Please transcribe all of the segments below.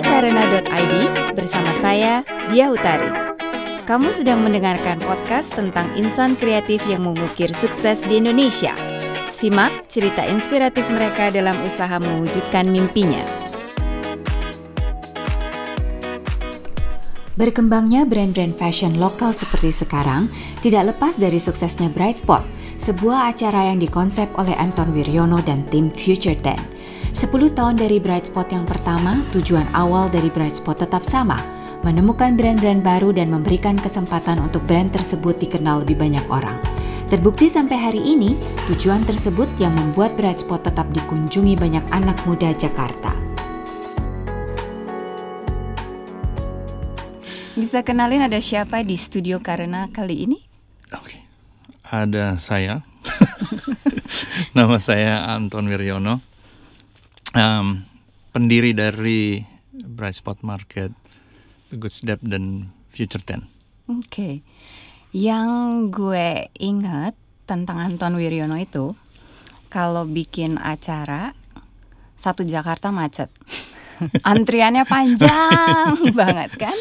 Ini karena.id bersama saya, Dia Utari. Kamu sedang mendengarkan podcast tentang insan kreatif yang mengukir sukses di Indonesia. Simak cerita inspiratif mereka dalam usaha mewujudkan mimpinya. Berkembangnya brand-brand fashion lokal seperti sekarang tidak lepas dari suksesnya Bright Spot, sebuah acara yang dikonsep oleh Anton Wiryono dan tim Future Ten. 10 tahun dari Bright Spot yang pertama, tujuan awal dari Bright Spot tetap sama, menemukan brand-brand baru dan memberikan kesempatan untuk brand tersebut dikenal lebih banyak orang. Terbukti sampai hari ini, tujuan tersebut yang membuat Bright Spot tetap dikunjungi banyak anak muda Jakarta. Bisa kenalin ada siapa di studio karena kali ini? Oke, ada saya. Nama saya Anton Wiryono, um, pendiri dari Bright Spot Market, The Good Step dan Future Ten. Oke, yang gue ingat tentang Anton Wiryono itu, kalau bikin acara satu Jakarta macet, antriannya panjang banget kan?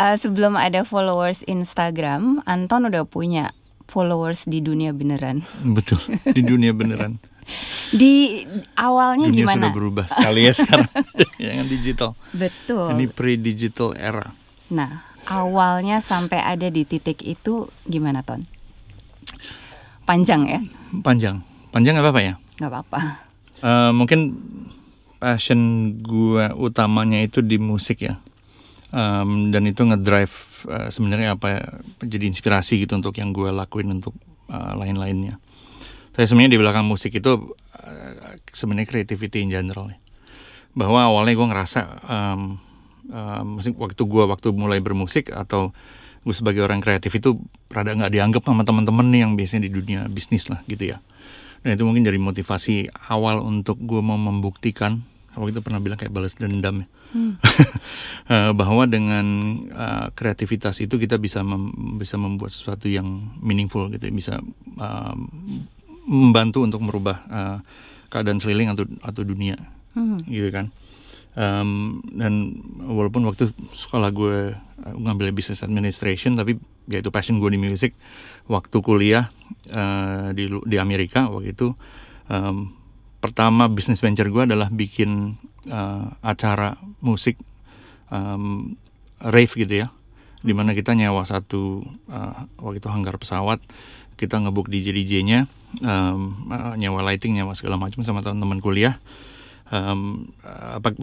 uh, sebelum ada followers Instagram, Anton udah punya followers di dunia beneran. Betul, di dunia beneran. Di awalnya dunia gimana? sudah berubah sekali ya sekarang, yang digital. Betul. Ini pre-digital era. Nah, awalnya sampai ada di titik itu gimana, Ton? Panjang ya? Panjang, panjang apa apa ya? Gak apa-apa. Uh, mungkin passion gue utamanya itu di musik ya um, dan itu ngedrive uh, sebenarnya apa jadi inspirasi gitu untuk yang gue lakuin untuk uh, lain-lainnya. Saya sebenarnya di belakang musik itu uh, sebenarnya creativity in general ya. Bahwa awalnya gue ngerasa um, uh, musik waktu gue waktu mulai bermusik atau gue sebagai orang kreatif itu rada nggak dianggap sama teman-teman nih yang biasanya di dunia bisnis lah gitu ya. Dan itu mungkin jadi motivasi awal untuk gue mau membuktikan waktu itu pernah bilang kayak balas dendam ya. Hmm. bahwa dengan uh, kreativitas itu kita bisa mem bisa membuat sesuatu yang meaningful gitu bisa uh, membantu untuk merubah uh, keadaan seliling atau atau dunia. Hmm. gitu kan. Um, dan walaupun waktu sekolah gue ngambil business administration tapi ya itu passion gue di music. Waktu kuliah uh, di di Amerika waktu itu um, pertama business venture gue adalah bikin uh, acara musik um, rave gitu ya. Di mana kita nyewa satu uh, waktu itu hanggar pesawat. Kita ngebuk DJ DJ-nya um, uh, nyewa lighting nyewa segala macam sama teman-teman kuliah um, apa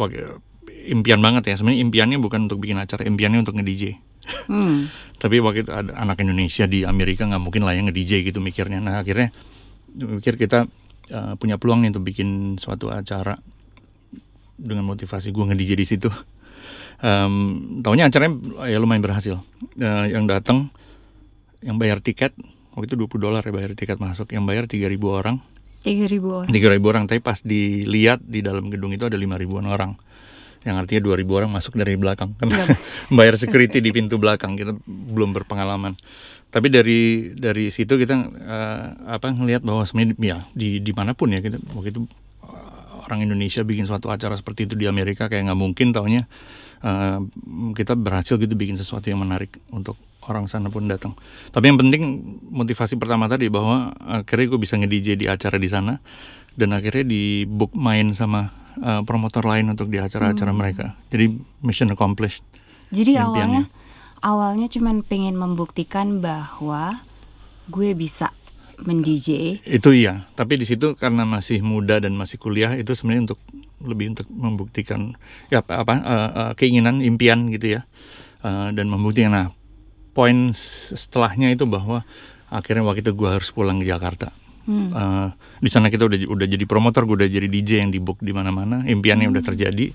impian banget ya sebenarnya impiannya bukan untuk bikin acara impiannya untuk nge DJ hmm. tapi waktu itu ada anak Indonesia di Amerika nggak mungkin lah yang nge DJ gitu mikirnya nah akhirnya mikir kita uh, punya peluang nih untuk bikin suatu acara dengan motivasi gue nge-DJ di situ. Um, tahunya acaranya ya lumayan berhasil. Uh, yang datang, yang bayar tiket waktu itu 20 dolar ya bayar tiket masuk. Yang bayar 3000 orang. 3000 orang. 3000 orang, tapi pas dilihat di dalam gedung itu ada 5000 orang. Yang artinya 2000 orang masuk dari belakang. Karena bayar security di pintu belakang kita belum berpengalaman. Tapi dari dari situ kita uh, apa ngelihat bahwa sebenarnya ya di di mana pun ya kita waktu itu orang Indonesia bikin suatu acara seperti itu di Amerika kayak nggak mungkin taunya uh, kita berhasil gitu bikin sesuatu yang menarik untuk orang sana pun datang. Tapi yang penting motivasi pertama tadi bahwa akhirnya gue bisa nge-DJ di acara di sana dan akhirnya di book main sama uh, promotor lain untuk di acara-acara hmm. mereka. Jadi mission accomplished. Jadi impiannya. awalnya awalnya cuman pengen membuktikan bahwa gue bisa men-DJ. Itu iya, tapi di situ karena masih muda dan masih kuliah itu sebenarnya untuk lebih untuk membuktikan ya apa, apa uh, uh, keinginan, impian gitu ya. Uh, dan membuktikan nah poin setelahnya itu bahwa akhirnya waktu itu gue harus pulang ke Jakarta. Hmm. Uh, di sana kita udah udah jadi promotor, gue udah jadi DJ yang di book di mana-mana, impiannya hmm. udah terjadi.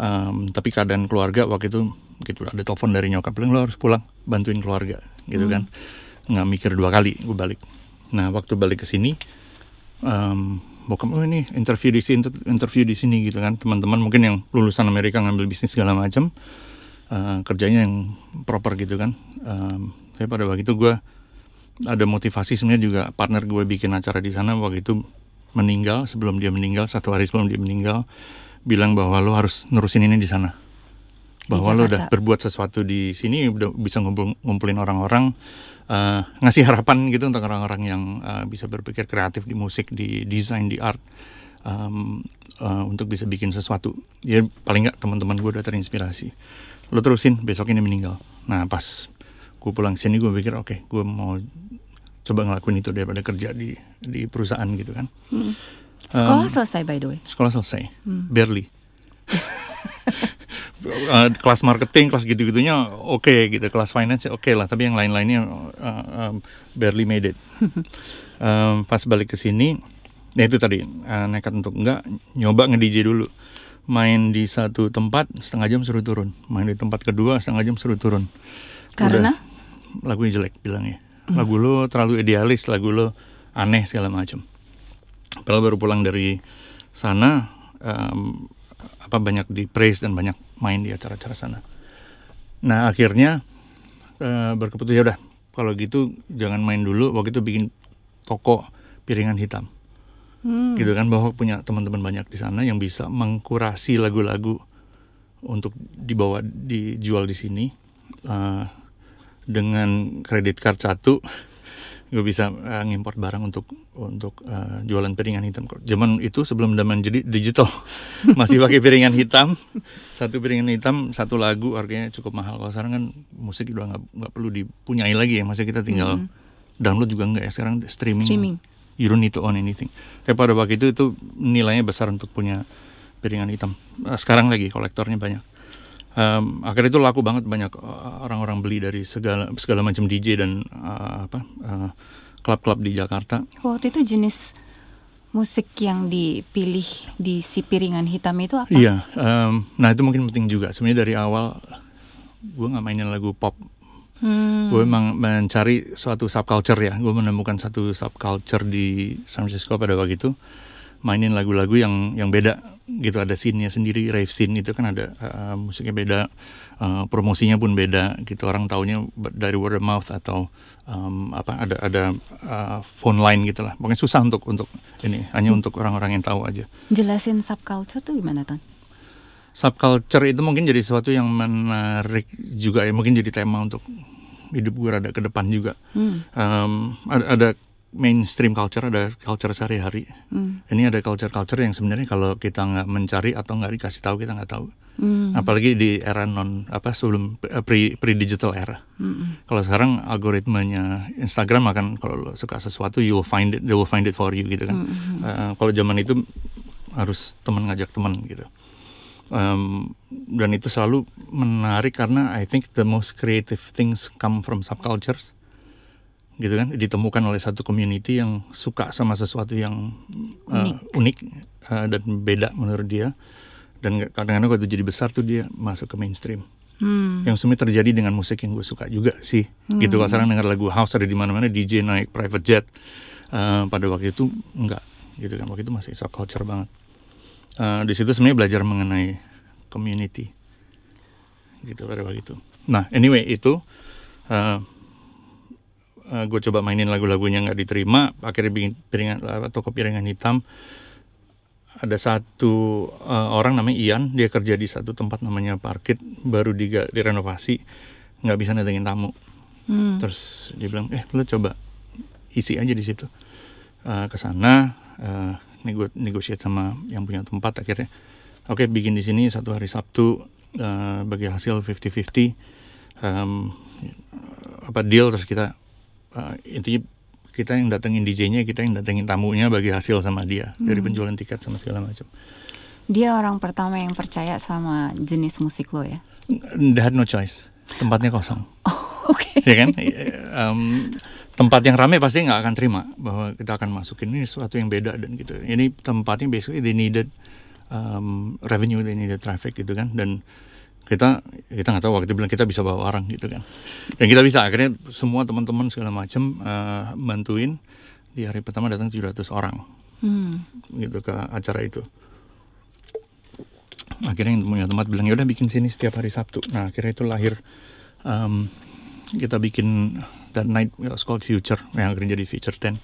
Um, tapi keadaan keluarga waktu itu gitu ada telepon dari nyokap bilang lo harus pulang bantuin keluarga gitu hmm. kan nggak mikir dua kali gue balik Nah waktu balik ke sini, um, bokap oh ini interview di sini, interview di sini gitu kan. Teman-teman mungkin yang lulusan Amerika ngambil bisnis segala macam, uh, kerjanya yang proper gitu kan. Um, saya pada waktu itu gue ada motivasi sebenarnya juga partner gue bikin acara di sana waktu itu meninggal sebelum dia meninggal satu hari sebelum dia meninggal bilang bahwa lo harus nerusin ini di sana. Bahwa lo udah berbuat sesuatu di sini udah bisa ngumpul, ngumpulin orang-orang eh, ngasih harapan gitu untuk orang-orang yang eh, bisa berpikir kreatif di musik di desain di art em, eh, untuk bisa bikin sesuatu. Ya paling nggak teman-teman gue udah terinspirasi lo terusin besok ini meninggal. Nah pas gue pulang sini gue pikir oke gue mau coba ngelakuin itu daripada kerja di di perusahaan gitu kan. Sekolah selesai by the way. sekolah selesai. Barely. Eh, kelas marketing kelas gitu-gitunya oke gitu. Kelas finance oke lah tapi yang lain-lainnya uh, um, barely made it. Um, pas balik ke sini ya itu tadi uh, nekat untuk enggak nyoba nge DJ dulu main di satu tempat setengah jam suruh turun. Main di tempat kedua setengah jam suruh turun. Karena? Udah, lagunya jelek bilangnya. Lagu lo terlalu idealis lagu lo aneh segala macam Padahal baru pulang dari sana em, apa banyak di praise dan banyak main di acara-acara sana. Nah akhirnya eh, berkeputus ya udah kalau gitu jangan main dulu. Waktu itu bikin toko piringan hitam, gitu kan bahwa punya teman-teman banyak di sana yang bisa mengkurasi lagu-lagu untuk dibawa dijual di sini Eh, dengan kredit card satu gue bisa eh, ngimport barang untuk untuk eh, jualan piringan hitam. Zaman itu sebelum zaman jadi digital masih pakai piringan hitam, satu piringan hitam satu lagu harganya cukup mahal. Kalau sekarang kan musik udah nggak nggak perlu dipunyai lagi ya, masa kita tinggal download juga nggak ya sekarang streaming. Streaming. You don't need to own anything. Tapi pada waktu itu itu nilainya besar untuk punya piringan hitam. Eh, Sekarang lagi kolektornya banyak. Em, akhirnya itu laku banget banyak uh, orang-orang beli dari segala segala macam DJ dan uh, apa uh, klub-klub di Jakarta. waktu itu jenis musik yang dipilih di si piringan hitam itu apa? Iya, em, nah itu mungkin penting juga. Sebenarnya dari awal gue nggak mainin lagu pop. Hmm. Gue emang mencari suatu subculture ya. Gue menemukan satu subculture di San Francisco pada waktu itu. Mainin lagu-lagu yang yang beda gitu. Ada scene-nya sendiri, rave scene itu kan ada uh, musiknya beda, uh, promosinya pun beda gitu. Orang taunya dari word of mouth atau um, apa ada ada uh, phone line gitu lah. Pokoknya susah untuk untuk ini hanya untuk orang-orang yang tahu aja. Jelasin subculture tuh gimana Ton? subculture itu mungkin jadi sesuatu yang menarik juga ya mungkin jadi tema untuk hidup gue rada ke depan juga Hmm. Em, ada, ada mainstream culture ada culture sehari-hari Hmm. ini ada culture-culture yang sebenarnya kalau kita nggak mencari atau nggak dikasih tahu kita nggak tahu Hmm. apalagi di era non apa sebelum pre pre digital era Hmm. kalau sekarang algoritmanya Instagram akan kalau lo suka sesuatu you will find it they will find it for you gitu kan Eh, kalau zaman itu harus teman ngajak teman gitu Em, dan itu selalu menarik karena I think the most creative things come from subcultures gitu kan? Ditemukan oleh satu community yang suka sama sesuatu yang uh, Unik. unik uh, dan beda menurut dia. Dan kadang-kadang itu jadi besar tuh dia masuk ke mainstream. Hmm. yang sebenarnya terjadi dengan musik yang gue suka juga sih. Gitu kalau sekarang dengar lagu house ada di mana-mana DJ naik private jet Eh, pada waktu itu enggak gitu kan? Waktu itu masih subculture banget Eh, di situ sebenarnya belajar mengenai community. Gitu pada waktu itu. Nah anyway itu eh gue coba mainin lagu-lagunya nggak diterima akhirnya bikin piringan toko piringan hitam. Ada satu eh, orang namanya Ian dia kerja di satu tempat namanya Parkit baru diga- direnovasi nggak bisa datengin tamu. Hmm. terus dia bilang eh lu coba isi aja di situ. Eh, ke sana eh, nego negotiate sama yang punya tempat akhirnya. Oke bikin di sini satu hari Sabtu eh, bagi hasil 50-50 Em, apa deal terus kita eh, intinya kita yang datengin DJ-nya kita yang datengin tamunya bagi hasil sama dia dari penjualan tiket sama segala macam. Dia orang pertama yang percaya sama jenis musik lo ya? they had no choice. Tempatnya kosong. Oke. ya kan? Em, tempat yang ramai pasti nggak akan terima bahwa kita akan masukin ini sesuatu yang beda dan gitu. Ini tempatnya basically they needed um, revenue they needed traffic gitu kan. Dan kita kita nggak tahu waktu itu bilang kita bisa bawa orang gitu kan. Dan kita bisa akhirnya semua teman-teman segala macam eh, bantuin. Di hari pertama datang 700 orang. Hmm. gitu ke acara itu. Akhirnya yang punya tempat bilang ya udah bikin sini setiap hari Sabtu. Nah akhirnya itu lahir um, kita bikin that night it's called Future. Yang akhirnya jadi Future 10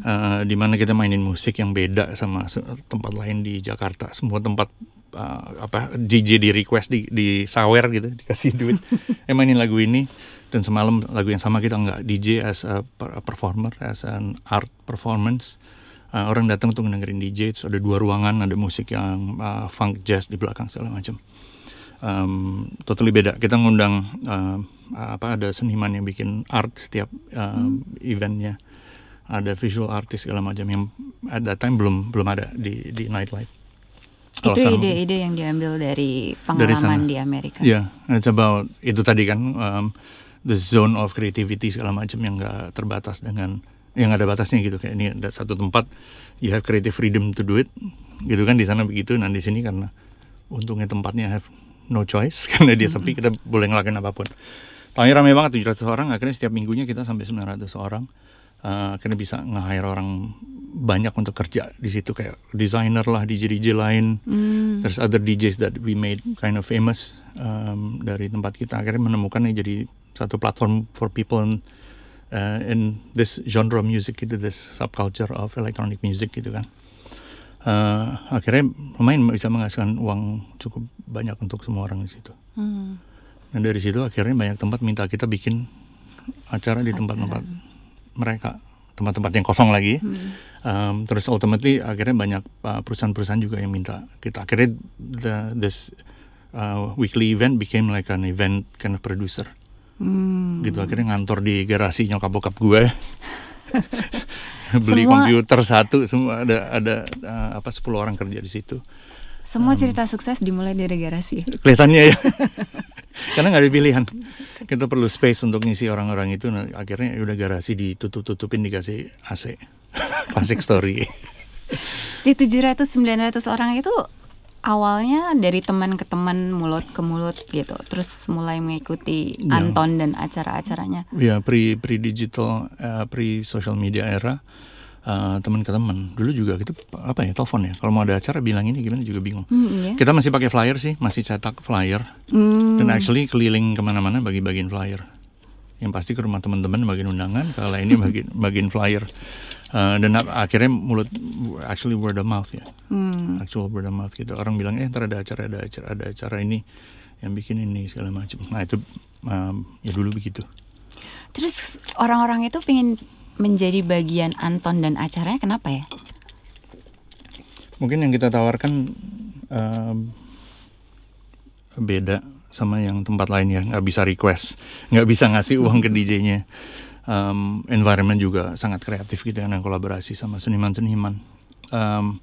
Uh, di mana kita mainin musik yang beda sama tempat lain di Jakarta. Semua tempat uh, apa DJ di request di di sawer gitu dikasih duit. Eh mainin lagu ini. Dan semalam lagu yang sama kita nggak DJ as a performer as an art performance. Uh, orang datang untuk dengerin DJ itu ada dua ruangan ada musik yang uh, funk jazz di belakang segala macam um, totally beda. Kita ngundang uh, apa ada seniman yang bikin art setiap uh, hmm. eventnya. Ada visual artist segala macam yang at that time belum belum ada di di nightlife. Itu ide-ide yang diambil dari pengalaman dari di Amerika. Ya, yeah, it's about itu tadi kan um, the zone of creativity segala macam yang nggak terbatas dengan yang ada batasnya gitu. Kayak ini ada satu tempat you have creative freedom to do it gitu kan? Di sana begitu nah di sini karena untungnya tempatnya have no choice karena dia sepi kita boleh ngelakuin apa pun. Tahunnya ramai banget 700 orang akhirnya setiap minggunya kita sampai 900 orang. Uh, akhirnya bisa nge-hire orang banyak untuk kerja di situ kayak designer lah DJ DJ lain. Mm. there's other DJs that we made kind of famous um, dari tempat kita. Akhirnya menemukan ini jadi satu platform for people in, uh, in this genre of music gitu this subculture of electronic music gitu kan uh, akhirnya lumayan bisa menghasilkan uang cukup banyak untuk semua orang di situ mm. dan dari situ akhirnya banyak tempat minta kita bikin acara di tempat-tempat mereka tempat-tempat yang kosong lagi. Hmm. Um, terus ultimately akhirnya banyak uh, perusahaan-perusahaan juga yang minta kita. Akhirnya the, this uh, weekly event became like an event kind of producer. Hmm. Gitu akhirnya ngantor di garasi nyokap bokap gue. Beli semua, komputer satu semua ada ada uh, apa 10 orang kerja di situ. Semua um, cerita sukses dimulai dari garasi. Kelihatannya ya. Karena nggak ada pilihan. Kita perlu space untuk ngisi orang-orang itu. Nah, akhirnya ya udah garasi ditutup-tutupin dikasih AC. Classic story. si 700-900 orang itu awalnya dari teman ke teman, mulut ke mulut gitu. Terus mulai mengikuti ya. Anton dan acara-acaranya. Ya, pre pre digital, uh, pre social media era uh, teman ke teman dulu juga gitu apa ya telepon ya kalau mau ada acara bilang ini gimana juga bingung mm, yeah. kita masih pakai flyer sih masih cetak flyer mm. dan actually keliling ke mana-mana bagi-bagiin flyer yang pasti ke rumah teman-teman bagian undangan kalau ini bagian bagian flyer. Uh, dan akhirnya mulut actually word of mouth ya. Mm. actual word of mouth gitu. Orang bilang eh ntar ada acara ada acara ada acara ini yang bikin ini segala macam. Nah itu um, ya dulu begitu. Terus orang-orang itu pengen menjadi bagian Anton dan acaranya kenapa ya? Mungkin yang kita tawarkan uh, beda sama yang tempat lain ya. Nggak bisa request. Nggak bisa ngasih uang ke DJ-nya um, environment juga sangat kreatif gitu kan kolaborasi sama seniman-seniman. Um,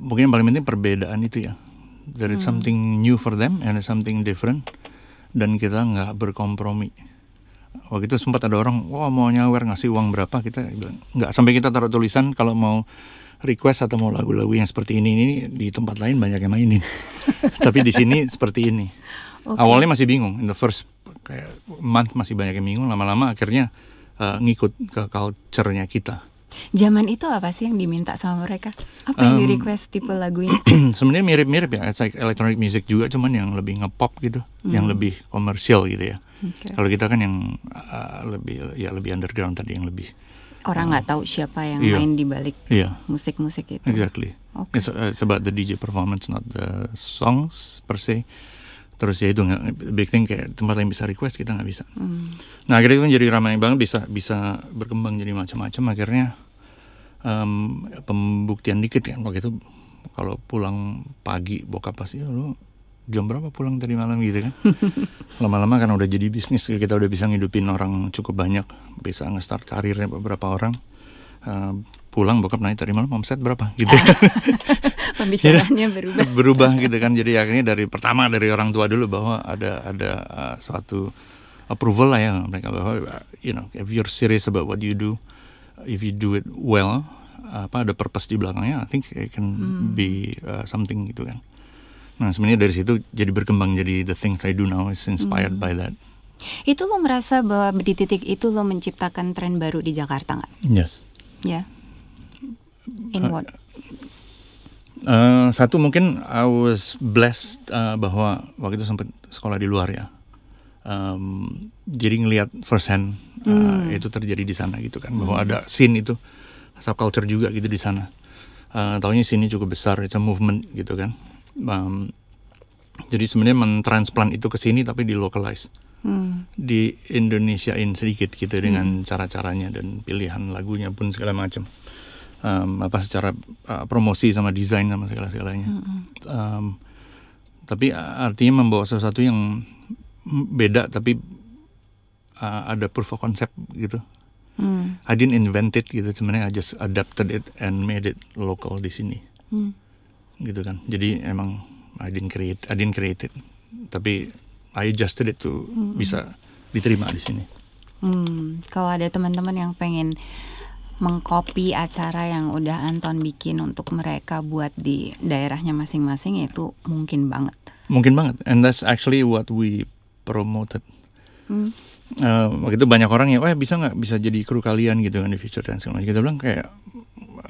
mungkin yang paling penting perbedaan itu ya. There is hmm. something new for them and something different. Dan kita nggak berkompromi. Waktu itu sempat ada orang wah mau nyawer ngasih uang berapa? Kita bilang nggak sampai kita taruh tulisan kalau mau request atau mau lagu-lagu yang seperti ini ini di tempat lain banyak yang mainin tapi di sini seperti ini okay. awalnya masih bingung in the first kayak month masih banyak yang bingung lama-lama akhirnya uh, ngikut ke culture-nya kita Zaman itu apa sih yang diminta sama mereka? Apa yang um, di request tipe lagunya? Sebenarnya mirip-mirip ya, it's like electronic music juga, cuman yang lebih ngepop gitu, hmm. yang lebih komersial gitu ya. Okay. Kalau kita kan yang uh, lebih ya lebih underground tadi yang lebih orang nggak uh, tahu siapa yang iya, main di balik iya. musik-musik itu. Exactly. Okay. It's, uh, it's about the DJ performance, not the songs per se. Terus ya itu big thing kayak tempat lain bisa request kita nggak bisa. Hmm. Nah akhirnya itu jadi ramai banget bisa bisa berkembang jadi macam-macam. Akhirnya um, pembuktian dikit kan waktu itu kalau pulang pagi bokap pasti lu jam berapa pulang tadi malam gitu kan? Lama-lama kan udah jadi bisnis kita udah bisa ngidupin orang cukup banyak bisa nge-start karirnya beberapa orang. Uh, pulang bokap naik tadi malam omset berapa? Gitu. Pembicaraannya berubah. berubah gitu kan. Jadi akhirnya dari pertama dari orang tua dulu bahwa ada ada uh, suatu approval lah ya mereka bahwa you know if you're serious about what you do if you do it well apa ada purpose di belakangnya I think it can hmm. be uh, something gitu kan Nah sebenarnya dari situ jadi berkembang jadi the things I do now is inspired mm. by that. Itu lo merasa bahwa di titik itu lo menciptakan tren baru di Jakarta nggak? Yes. Ya. Yeah. In what? Uh, satu mungkin I was blessed uh, bahwa waktu itu sempat sekolah di luar ya. Um, jadi ngelihat first hand uh, mm. itu terjadi di sana gitu kan bahwa mm. ada scene itu subculture juga gitu di sana. Uh, taunya sini cukup besar, it's a movement gitu kan um, jadi sebenarnya mentransplant itu ke sini tapi di localize. Hmm. di Indonesiain sedikit gitu dengan cara-caranya dan pilihan lagunya pun segala macam. Um, apa secara uh, promosi sama desain sama segala segalanya um, tapi artinya membawa sesuatu yang beda tapi uh, ada proof of concept gitu. Hmm. I didn't invent it gitu sebenarnya I just adapted it and made it local di sini. Hmm. Gitu kan. Jadi emang I didn't create I didn't create it. Tapi I adjusted it to bisa diterima di sini. Hmm, kalau ada teman-teman yang pengen mengcopy acara yang udah Anton bikin untuk mereka buat di daerahnya masing-masing itu mungkin banget. mungkin banget. And that's actually what we promoted. Hmm. Eh, waktu itu banyak orang yang, wah bisa nggak? Bisa jadi kru kalian gitu kan di future dan segala macam. Kita bilang kayak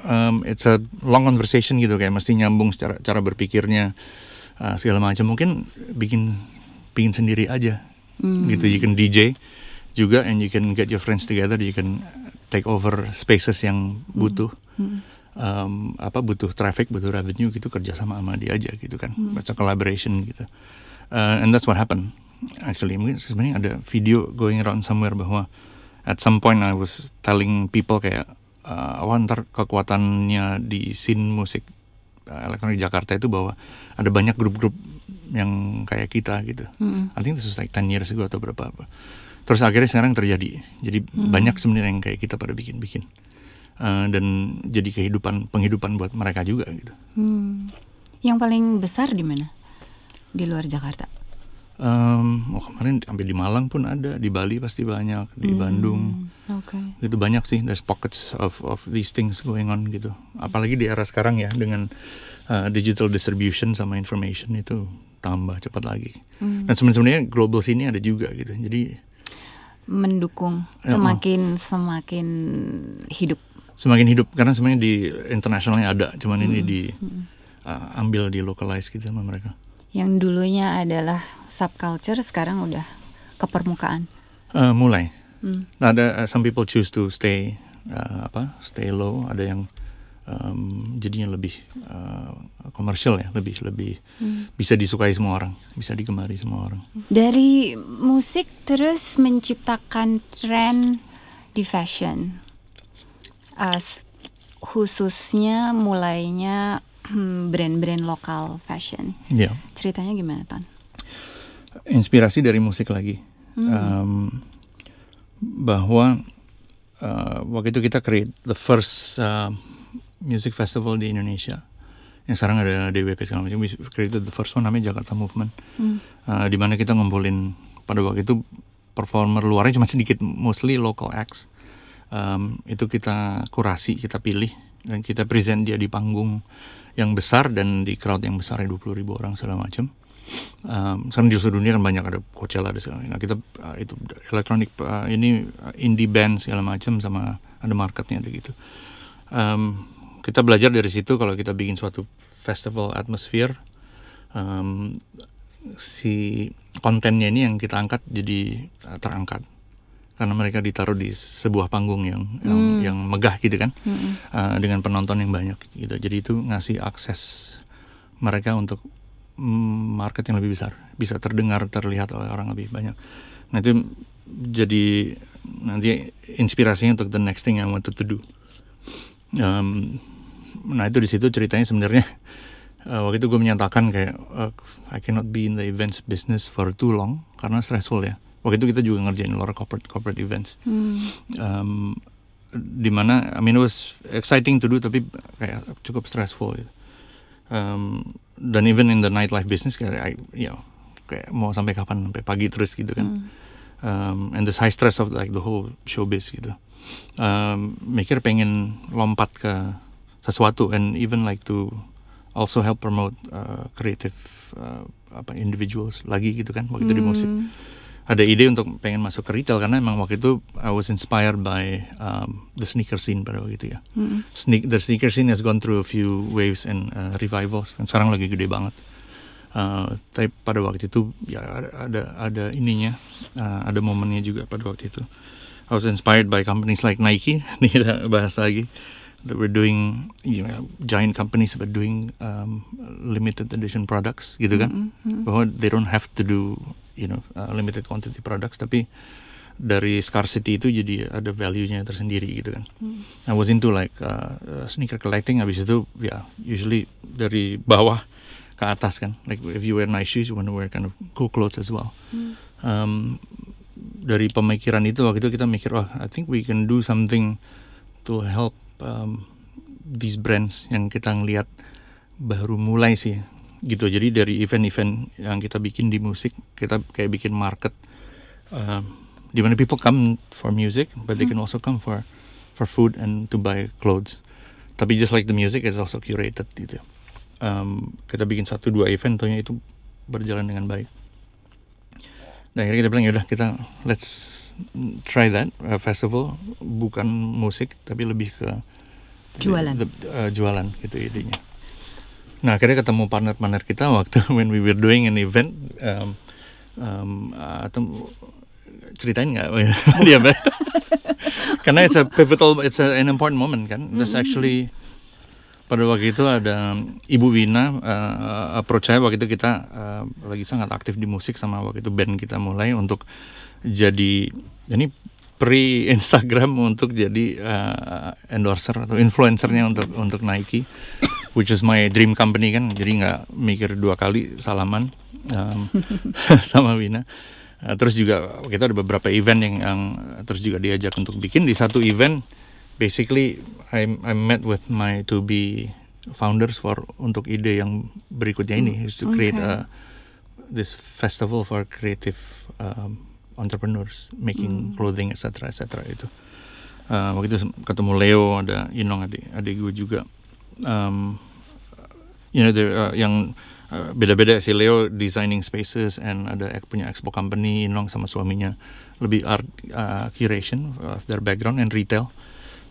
um, it's a long conversation gitu kayak mesti nyambung secara cara berpikirnya uh, segala macam. Mungkin bikin bikin sendiri aja gitu. You can DJ juga and you can get your friends together. You can take over spaces yang butuh. Um, apa butuh traffic, butuh revenue gitu kerja sama sama dia aja gitu kan. It's a collaboration gitu. Uh, and that's what happened actually mungkin sebenarnya ada video going around somewhere bahwa at some point I was telling people kayak uh, wah ntar kekuatannya di scene musik uh, elektronik Jakarta itu bahwa ada banyak grup-grup yang kayak kita gitu. I think this was like 10 years ago atau berapa apa. Terus akhirnya sekarang terjadi. Jadi banyak sebenarnya yang kayak kita pada bikin-bikin. Uh, dan jadi kehidupan penghidupan buat mereka juga gitu. Hmm. Yang paling besar di mana? Di luar Jakarta. Um, oh kemarin sampai di Malang pun ada, di Bali pasti banyak, di Bandung. Oke. Gitu banyak sih, there's pockets of of these things going on gitu. Apalagi di era sekarang ya dengan uh, digital distribution sama information itu tambah cepat lagi. Dan sebenarnya global sini ada juga gitu. Jadi Mendukung Ya, oh. semakin semakin hidup. semakin hidup karena sebenarnya di internasionalnya ada, cuman ini di uh, ambil di localize gitu sama mereka. Yang dulunya adalah subculture sekarang udah ke permukaan. Uh, mulai. Hmm. Ada uh, some people choose to stay uh, apa stay low. Ada yang um, jadinya lebih uh, komersial ya, lebih lebih bisa disukai semua orang, bisa digemari semua orang. Dari musik terus menciptakan tren di fashion. As khususnya mulainya hmm, brand-brand lokal fashion. Ya, Ceritanya gimana, Ton? inspirasi dari musik lagi. Um, bahwa uh, waktu itu kita create the first uh, music festival di Indonesia. Yang sekarang ada DWP segala macam. We created the first one namanya Jakarta Movement. Uh, di mana kita ngumpulin pada waktu itu performer luarnya cuma sedikit, mostly local acts. Um, itu kita kurasi, kita pilih dan kita present dia di panggung yang besar dan di crowd yang besar ya 20 ribu orang segala macam. Um, sekarang di seluruh dunia kan banyak ada Coachella ada segala Nah kita uh, itu elektronik uh, ini uh, indie band segala macam sama ada marketnya ada gitu. Um, kita belajar dari situ kalau kita bikin suatu festival atmosphere um, si kontennya ini yang kita angkat jadi terangkat karena mereka ditaruh di sebuah panggung yang yang, yang megah gitu kan. Uh, dengan penonton yang banyak gitu. Jadi itu ngasih akses mereka untuk mm, market yang lebih besar. Bisa terdengar terlihat oleh orang lebih banyak. Nah itu jadi nanti inspirasinya untuk the next thing I wanted to do. Um, nah itu di situ ceritanya sebenarnya uh, waktu itu gue menyatakan kayak uh, I cannot be in the events business for too long. Karena stressful ya. Waktu itu kita juga ngerjain of corporate corporate events. Um, di mana I mean it was exciting to do tapi kayak cukup stressful gitu. Um, dan even in the nightlife business kayak I, you know, kayak mau sampai kapan sampai pagi terus gitu kan. Um, and the high stress of like the whole showbiz gitu. Um, mikir pengen lompat ke sesuatu and even like to also help promote uh, creative uh, apa individuals lagi gitu kan waktu itu di musik ada ide untuk pengen masuk ke retail karena emang waktu itu I was inspired by um, the sneaker scene pada waktu itu ya. Sneak, the sneaker scene has gone through a few waves and uh, revivals dan sekarang lagi gede banget. Uh, tapi pada waktu itu ya ada ada, ada ininya uh, ada momennya juga pada waktu itu. I was inspired by companies like Nike nih kita bahas lagi that we're doing you know giant companies but doing um, limited edition products gitu kan? Bahwa they don't have to do you know uh, limited quantity products tapi dari scarcity itu jadi ada value-nya tersendiri gitu kan. I was into like uh, uh, sneaker collecting habis itu ya yeah, usually dari bawah ke atas kan. Like if you wear nice shoes you want to wear kind of cool clothes as well. Um, dari pemikiran itu waktu itu kita mikir wah I think we can do something to help um, these brands yang kita ngelihat baru mulai sih gitu. Jadi dari event-event yang kita bikin di musik kita kayak bikin market uh, di mana people come for music but they can also come for for food and to buy clothes. Tapi just like the music is also curated gitu. Um, kita bikin satu dua event tentunya itu berjalan dengan baik. Dan akhirnya kita bilang yaudah kita let's try that uh, festival. Bukan musik tapi lebih ke Jualan. the- uh, jualan gitu idenya nah akhirnya ketemu partner-partner kita waktu when we were doing an event um, um, uh, atau ceritain nggak? Dia karena it's a pivotal it's a, an important moment kan? There's actually pada waktu itu ada Ibu Wina uh, approach saya waktu itu kita uh, lagi sangat aktif di musik sama waktu itu band kita mulai untuk jadi ini pre Instagram untuk jadi uh, endorser atau influencernya untuk untuk Nike which is my dream company kan. Jadi nggak mikir dua kali salaman um, sama Wina. Uh, terus juga kita ada beberapa event yang, yang terus juga diajak untuk bikin. Di satu event basically I I met with my to be founders for untuk ide yang berikutnya ini is to create okay. a this festival for creative um, entrepreneurs making clothing etc etc itu. Uh, waktu itu ketemu Leo ada Inong adik adik gue juga um, you know there, uh, yang uh, beda-beda si Leo designing spaces and ada punya expo company Inong sama suaminya. Lebih art uh, curation of their background and retail.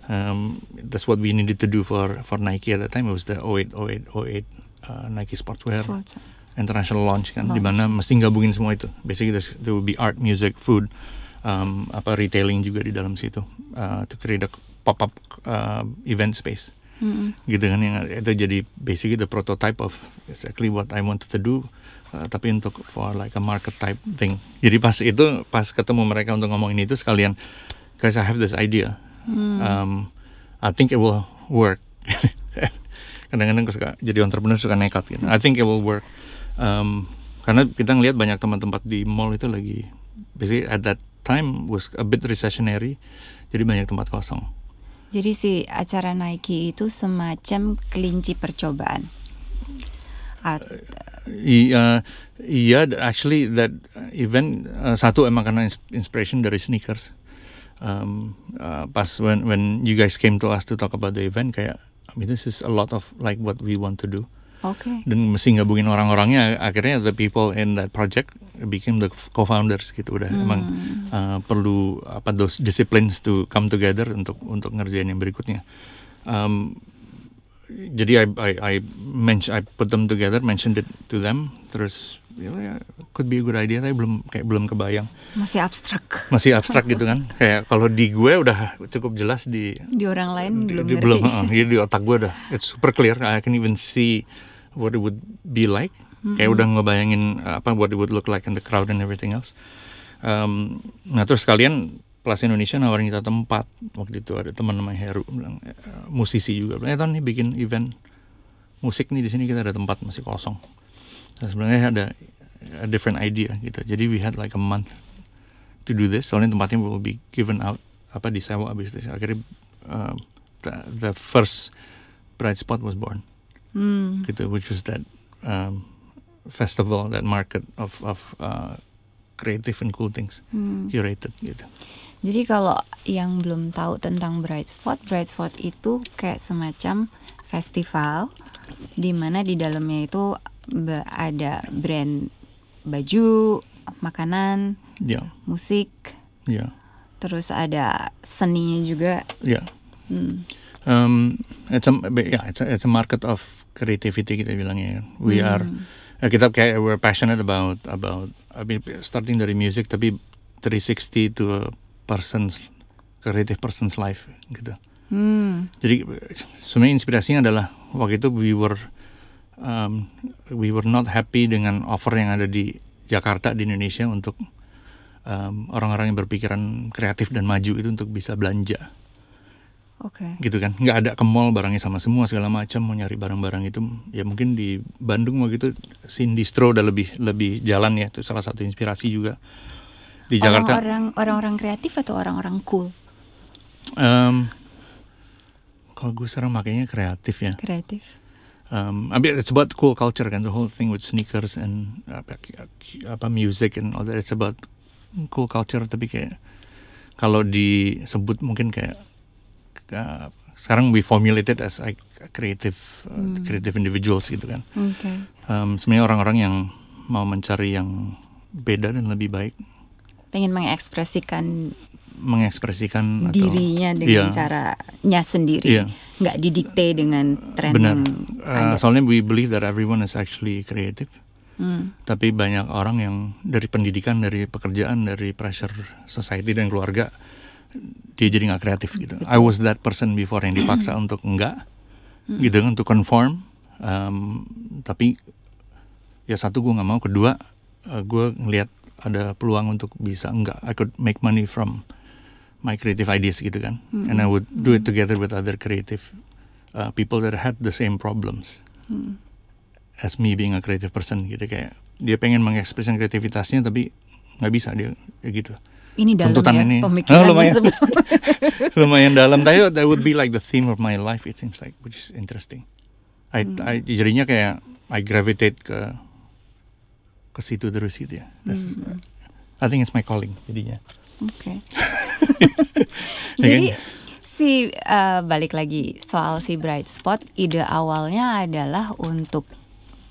Um, that's what we needed to do for for Nike at that time. It was the 08 08 08 uh, Nike sportswear Sport. international launch kan Launch. di mana mesti gabungin semua itu. Basically there will be art music food um, apa retailing juga di dalam situ uh, to create a pop up uh, event space Mm-mm. gitu kan yang itu jadi basically the prototype of exactly what I wanted to do. Uh, tapi untuk for like a market type thing. Jadi pas itu pas ketemu mereka untuk ngomongin itu sekalian guys I have this idea. Um, I think it will work. Kadang-kadang suka jadi entrepreneur suka nekat gitu. I think it will work. Um, karena kita ngelihat banyak tempat-tempat di mall itu lagi basically at that time was a bit recessionary. Jadi banyak tempat kosong Jadi si acara Nike itu semacam kelinci percobaan. At- Iya, iya. Actually, that event uh, satu emang karena ins- inspiration dari sneakers. Um, uh, pas when when you guys came to us to talk about the event, kayak, I mean, this is a lot of like what we want to do. Oke. Dan mesti gabungin orang-orangnya. Akhirnya the people in that project became the co-founders gitu. Udah emang uh, perlu apa those disciplines to come together untuk untuk ngerjain yang berikutnya. Um, jadi I I I, mention, I put them together, mentioned it to them, terus ya ya, could be a good idea, tapi belum kayak belum kebayang, Masih abstrak. masih abstrak gitu kan, kayak kalau di gue udah cukup jelas di Di orang lain di, belum di- ngerti. belum uh, di otak gue udah it's super clear, I can even see what it would be like, kayak udah ngebayangin uh, apa what it would look like in the crowd and everything else. Um, nah terus kalian Plus Indonesia nawarin kita tempat waktu itu ada teman namanya Heru bilang eh, musisi juga bilang eh Ton nih bikin event musik nih di sini kita ada tempat masih kosong. Nah, sebenarnya ada a different idea gitu. Jadi we had like a month to do this. Soalnya tempatnya will be given out apa disewa abis itu. Akhirnya um, the, the first bright spot was born Hmm. gitu, which was that um, festival, that market of of uh, creative and cool things Hmm. curated gitu. Jadi kalau yang belum tahu tentang Bright Spot, Bright Spot itu kayak semacam festival di mana di dalamnya itu ada brand baju, makanan, Ya, musik, ya, terus ada seninya juga. ya. Hmm. Um, it's a yeah, it's a, it's a market of creativity kita bilangnya. kan. We are eh, kita kayak we're passionate about about I mean starting dari music tapi 360 to a person's creative person's life gitu. Hmm. Jadi sebenarnya inspirasinya adalah waktu itu we were um, we were not happy dengan offer yang ada di Jakarta di Indonesia untuk um, orang-orang yang berpikiran kreatif dan maju itu untuk bisa belanja Oke. gitu kan? Nggak ada ke mall barangnya sama semua segala macam mau nyari barang-barang itu ya mungkin di Bandung mau gitu Sindistro udah lebih lebih jalan ya. Itu salah satu inspirasi juga. Di Jakarta. Orang-orang orang-orang kreatif atau orang-orang cool? um, kalau gue sekarang makanya kreatif ya. Kreatif. um, I mean, it's about cool culture kan. The whole thing with sneakers and apa, apa music and all that it's about cool culture. Tapi kayak kalau disebut mungkin kayak uh, sekarang we formulated as like creative uh, creative individuals gitu kan Oke. um, sebenarnya orang-orang yang mau mencari yang beda dan lebih baik Pengen mengekspresikan mengekspresikan atau- dirinya dengan Iya. caranya sendiri, Iya. nggak didikte dengan tren benar yang Uh, soalnya we believe that everyone is actually creative Hmm. tapi banyak orang yang dari pendidikan dari pekerjaan dari pressure society dan keluarga dia jadi nggak kreatif gitu. I was that person before yang dipaksa untuk enggak gitu kan untuk conform. Um, tapi ya satu gue nggak mau. Kedua uh, gue ngelihat ada peluang untuk bisa enggak I could make money from my creative ideas gitu kan. And I would do it together with other creative uh, people that had the same problems as me being a creative person gitu. Kayak dia pengen mengekspresikan kreativitasnya tapi nggak bisa dia kayak gitu Ini dalam tuntutan ya ini. pemikirannya Oh, lumayan. lumayan dalam. Tapi that would be like the theme of my life it seems like which is interesting. I, I jadinya kayak I gravitate ke ke situ terus gitu ya. That's- I think it's my calling jadinya. Oke. Jadi si eh, balik lagi soal si bright spot, ide awalnya adalah untuk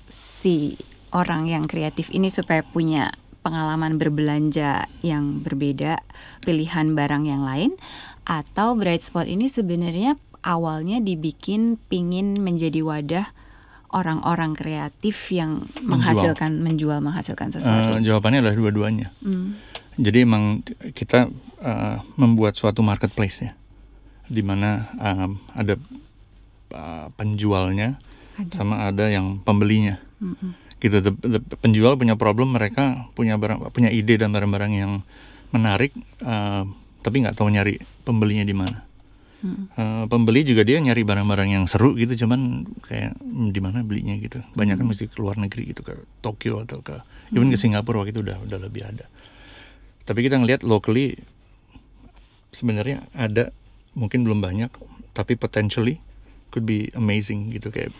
si orang yang kreatif ini supaya punya pengalaman berbelanja yang berbeda, pilihan barang yang lain, atau bright spot ini sebenarnya awalnya dibikin pingin menjadi wadah orang-orang kreatif yang menghasilkan menjual menghasilkan sesuatu. Eh, jawabannya adalah dua-duanya Hmm. Jadi emang kita uh, membuat suatu marketplace ya, di mana um, ada uh, penjualnya Ada. sama ada yang pembelinya. Gitu, the- the- penjual punya problem, mereka punya barang, punya ide dan barang-barang yang menarik, uh, tapi nggak tahu nyari pembelinya di mana. Uh, pembeli juga dia nyari barang-barang yang seru gitu, cuman kayak hmm, di mana belinya? gitu. Banyak kan mesti ke luar negeri gitu ke Tokyo atau ke even ke Singapura waktu itu udah udah lebih ada. Tapi kita ngelihat locally sebenarnya ada mungkin belum banyak tapi potentially could be amazing gitu kayak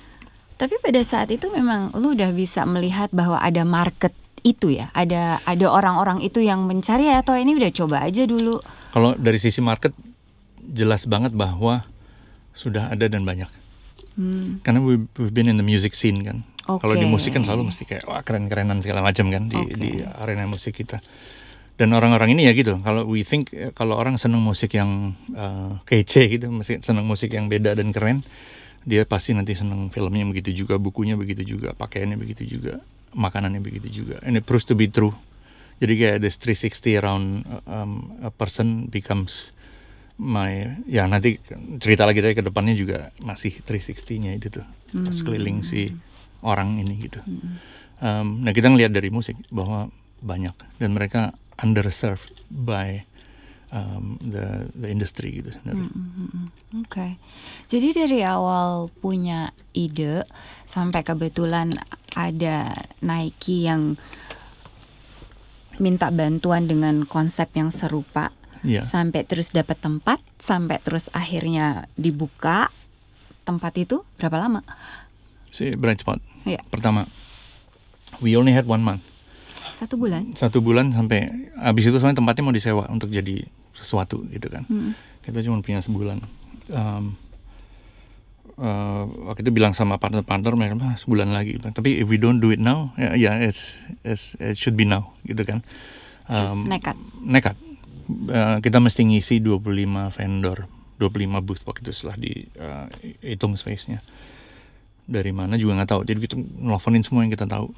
Tapi pada saat itu memang lu udah bisa melihat bahwa ada market itu ya, ada ada orang-orang itu yang mencari atau ini udah coba aja dulu. kalau dari sisi market jelas banget bahwa sudah ada dan banyak. Karena we, we've been in the music scene kan. Kalau di musik kan selalu mesti kayak wah keren-kerenan segala macam kan di Oke. di arena musik kita. Dan orang-orang ini ya gitu. Kalau we think eh, kalau orang seneng musik yang eh, kece gitu mesti seneng musik yang beda dan keren dia pasti nanti seneng filmnya begitu juga bukunya begitu juga pakaiannya begitu juga makanannya begitu juga. And it proves to be true. Jadi kayak this 360 around uh, um, a person becomes my ya nanti cerita lagi tadi ke depannya juga masih 360-nya itu tuh. Sekeliling si orang ini gitu. Um, nah kita ngelihat dari musik bahwa banyak dan mereka underserved by um, the the industry gitu sebenarnya. Oke. Jadi dari awal punya ide sampai kebetulan ada Nike yang minta bantuan dengan konsep yang serupa. Iya. Sampai terus dapat tempat, sampai terus akhirnya dibuka tempat itu berapa lama? Si Bright Spot. Iya. Pertama, we only had one month. Satu bulan. Satu bulan sampai habis itu soalnya tempatnya mau disewa untuk jadi sesuatu gitu kan. Kita cuma punya sebulan. Um, uh, waktu itu bilang sama partner-partner mereka "Ah, sebulan lagi. Tapi if we don't do it now, ya ya it's, it's- it should be now gitu kan. Terus Um, nekat. nekat. Uh, kita mesti ngisi 25 vendor, 25 booth waktu itu setelah di uh, hitung space-nya. Dari mana juga nggak tahu. Jadi kita nelfonin semua yang kita tahu.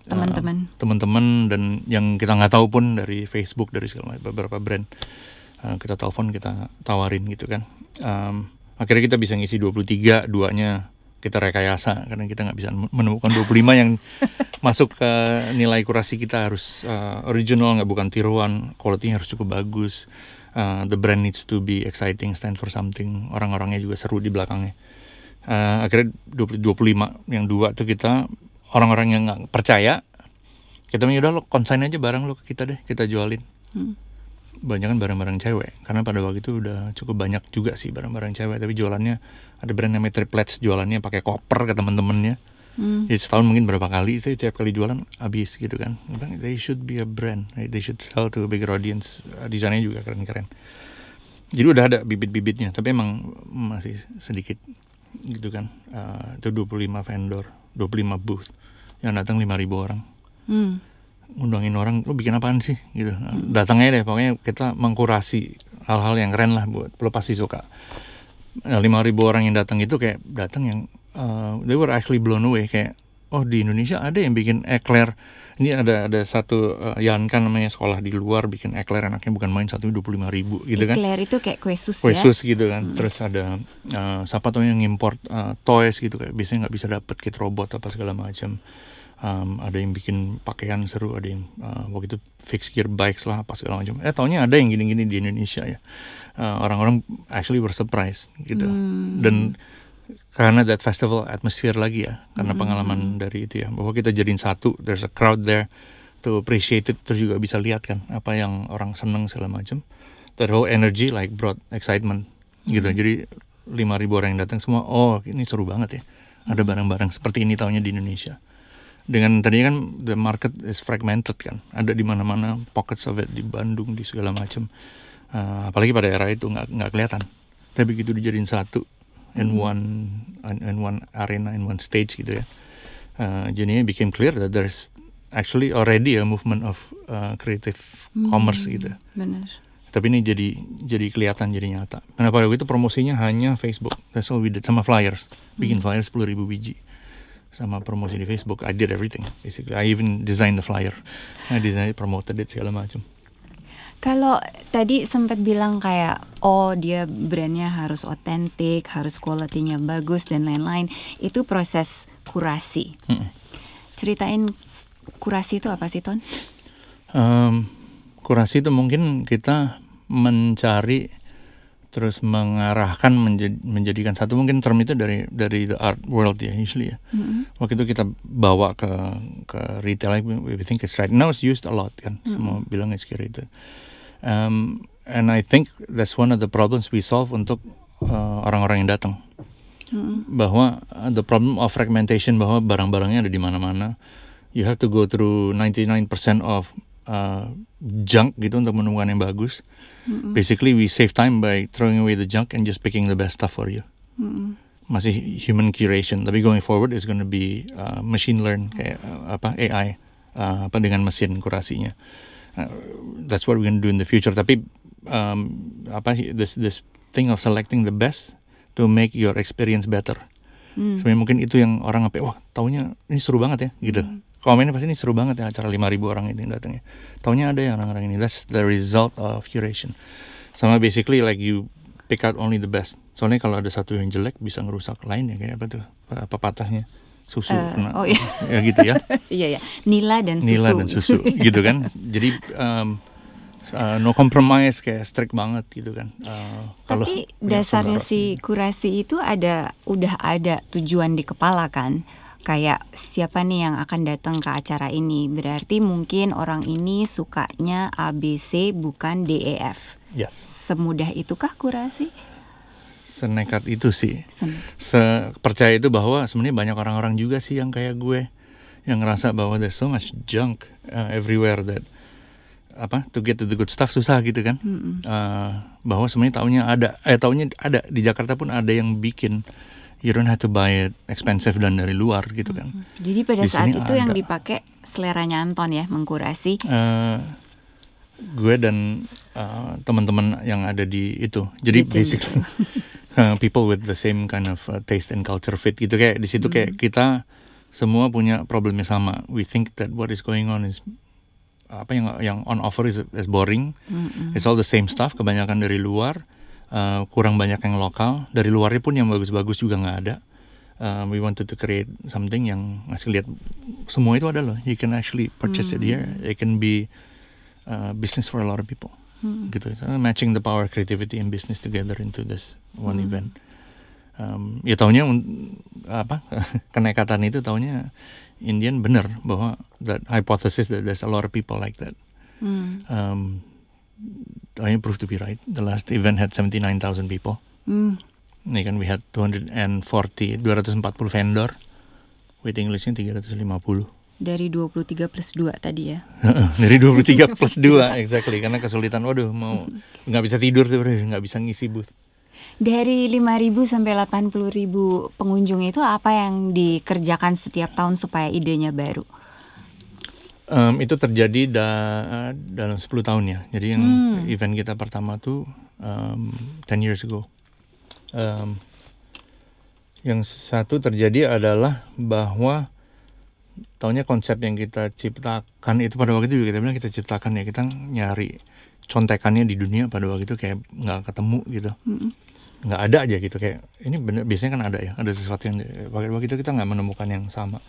Teman-teman. Uh, teman-teman dan yang kita nggak tahu pun dari Facebook dari segala macam beberapa brand Uh, kita telepon kita tawarin gitu kan. Um, akhirnya kita bisa ngisi 23 duanya kita rekayasa karena kita nggak bisa menemukan 25 yang masuk ke nilai kurasi kita harus uh, original nggak bukan tiruan. Quality harus cukup bagus. Uh, the brand needs to be exciting stand for something. Orang-orangnya juga seru di belakangnya. Uh, akhirnya 20, 25 yang dua tuh kita orang-orang yang nggak percaya kita udah lo konsign aja barang lo ke kita deh kita jualin. Hmm banyak kan barang-barang cewek. Karena pada waktu itu udah cukup banyak juga sih barang-barang cewek. Tapi jualannya ada brand namanya triplets jualannya pakai koper ke temen-temennya. Hmm. ya setahun mungkin berapa kali saya tiap kali jualan habis gitu kan. They should be a brand right? they should sell to a bigger audience. Desainnya juga keren-keren. Jadi udah ada bibit-bibitnya tapi emang masih sedikit gitu kan. Uh, itu 25 vendor 25 booth. Yang datang 5000 orang. Hmm ngundangin orang lo bikin apaan sih? Gitu. Datangnya deh pokoknya kita mengkurasi hal-hal yang keren lah buat lo pasti suka. Nah, lima ribu orang yang datang itu kayak datang yang uh, they were actually blown away kayak oh di Indonesia ada yang bikin eclair. Ini ada ada satu uh, Yanka namanya sekolah di luar bikin eclair anaknya bukan main satu dua puluh lima ribu gitu kan. Eclair itu kayak kue sus kue ya sus gitu kan. Hmm. terus ada uh, siapa tuh yang import uh, toys gitu kayak biasanya nggak bisa dapet kit robot apa segala macam um, ada yang bikin pakaian seru ada yang uh, waktu itu fix gear bikes lah apa segala macam. Eh taunya ada yang gini-gini di Indonesia ya. Uh, orang-orang actually were surprised gitu. Hmm. dan karena that festival atmosphere lagi ya karena hmm. pengalaman dari itu ya. Bahwa kita jadiin satu there's a crowd there to appreciate it terus juga bisa lihat kan apa yang orang seneng segala macam. That whole energy like brought excitement gitu. Hmm. jadi lima ribu orang yang datang semua oh ini seru banget ya. Ada barang-barang seperti ini tahunya di Indonesia dengan tadi kan the market is fragmented kan. Ada di mana-mana pockets of it di Bandung di segala macam. Uh, apalagi pada era itu nggak nggak kelihatan. Tapi begitu dijadiin satu in hmm. one in one arena in one stage gitu ya. Uh, jadinya became clear that there's actually already a movement of uh, creative hmm, commerce gitu. benar. Tapi ini jadi jadi kelihatan jadi nyata. Karena pada waktu itu promosinya hanya Facebook, that's all we did sama flyers, bikin hmm. flyers sepuluh ribu biji sama promosi di Facebook. I did everything basically. I even designed the flyer. I designed, promoted it segala macam. Kalau tadi sempat bilang kayak oh dia brandnya harus otentik, harus kualitinya bagus dan lain-lain, itu proses kurasi. Hmm. Ceritain kurasi itu apa sih Ton? Um, kurasi itu mungkin kita mencari terus mengarahkan menjad, menjadikan satu. Mungkin term itu dari dari the art world ya usually ya. Mm-hmm. waktu itu kita bawa ke ke retail we think it's right. Now it's used a lot kan. Mm-hmm. semua bilang it's gitu um, and I think that's one of the problems we solve untuk uh, orang-orang yang datang. Mm-hmm. bahwa uh, the problem of fragmentation bahwa barang-barangnya ada di mana-mana. You have to go through 99% of uh, junk gitu untuk menemukan yang bagus Mm-hmm. Basically, we save time by throwing away the junk and just picking the best stuff for you. Mm-hmm. Masih human curation, tapi going forward is going to be uh, machine learn kayak uh, apa AI uh, apa dengan mesin kurasinya. Uh, that's what we're going to do in the future. Tapi um, apa this this thing of selecting the best to make your experience better. Mm. Sebenarnya mungkin itu yang orang apa wah taunya ini seru banget ya gitu. Mm komennya pasti ini seru banget ya acara 5000 orang itu yang datang ya. Taunya ada yang orang-orang ini. That's the result of curation. Sama basically like you pick out only the best. Soalnya kalau ada satu yang jelek bisa ngerusak lain ya kayak apa tuh? Apa patahnya? Susu uh, kena. Oh iya. ya gitu ya. iya ya. Nila dan susu. Nila dan susu gitu kan. Jadi um, uh, no compromise kayak strict banget gitu kan. Uh, Tapi dasarnya si kurasi itu ada udah ada tujuan di kepala kan kayak siapa nih yang akan datang ke acara ini. Berarti mungkin orang ini sukanya ABC bukan DEF. Yes. Semudah itukah kurasi? Senekat itu sih. Sepercaya itu bahwa sebenarnya banyak orang-orang juga sih yang kayak gue yang ngerasa bahwa there's so much junk uh, everywhere that apa to get to the good stuff susah gitu kan. Mm -hmm. uh, bahwa sebenarnya tahunya ada eh tahunya ada di Jakarta pun ada yang bikin you don't have to buy it expensive dan dari luar gitu kan. Hmm. Jadi pada Di saat itu ada. yang dipakai seleranya Anton ya mengkurasi. Uh, gue dan uh, teman-teman yang ada di itu. Jadi gitu. basically uh, people with the same kind of uh, taste and culture fit gitu kayak di situ kayak hmm. kita semua punya problemnya sama. We think that what is going on is apa yang yang on offer is, is boring. Mm -hmm. It's all the same stuff kebanyakan dari luar uh, kurang banyak yang lokal. Dari luarnya pun yang bagus-bagus juga nggak ada. Uh, we wanted to create something yang ngasih lihat semua itu ada loh. You can actually purchase it here. It can be uh, business for a lot of people. Gitu. So, matching the power creativity and business together into this one event. Um, ya taunya un- apa kenekatan itu taunya Indian benar bahwa that hypothesis that there's a lot of people like that. Hmm. um, taunya proved to be right. The last event had 79,000 people. Hmm. ini kan we had 240 240 vendor. Waiting listnya 350 Dari 23 plus 2 tadi ya. dari 23 plus 2 exactly. Karena kesulitan waduh mau nggak bisa tidur tuh nggak bisa ngisi booth. Dari 5.000 sampai 80.000 pengunjung itu apa yang dikerjakan setiap tahun supaya idenya baru? Em, itu terjadi da- dalam 10 tahun ya. Jadi yang event kita pertama tuh um, 10 years ago. Em, yang satu terjadi adalah bahwa taunya konsep yang kita ciptakan itu pada waktu itu juga kita bilang kita ciptakan ya kita nyari contekannya di dunia pada waktu itu kayak nggak ketemu gitu. Nggak ada aja gitu kayak ini bener biasanya kan ada ya ada sesuatu yang pada waktu itu kita nggak menemukan yang sama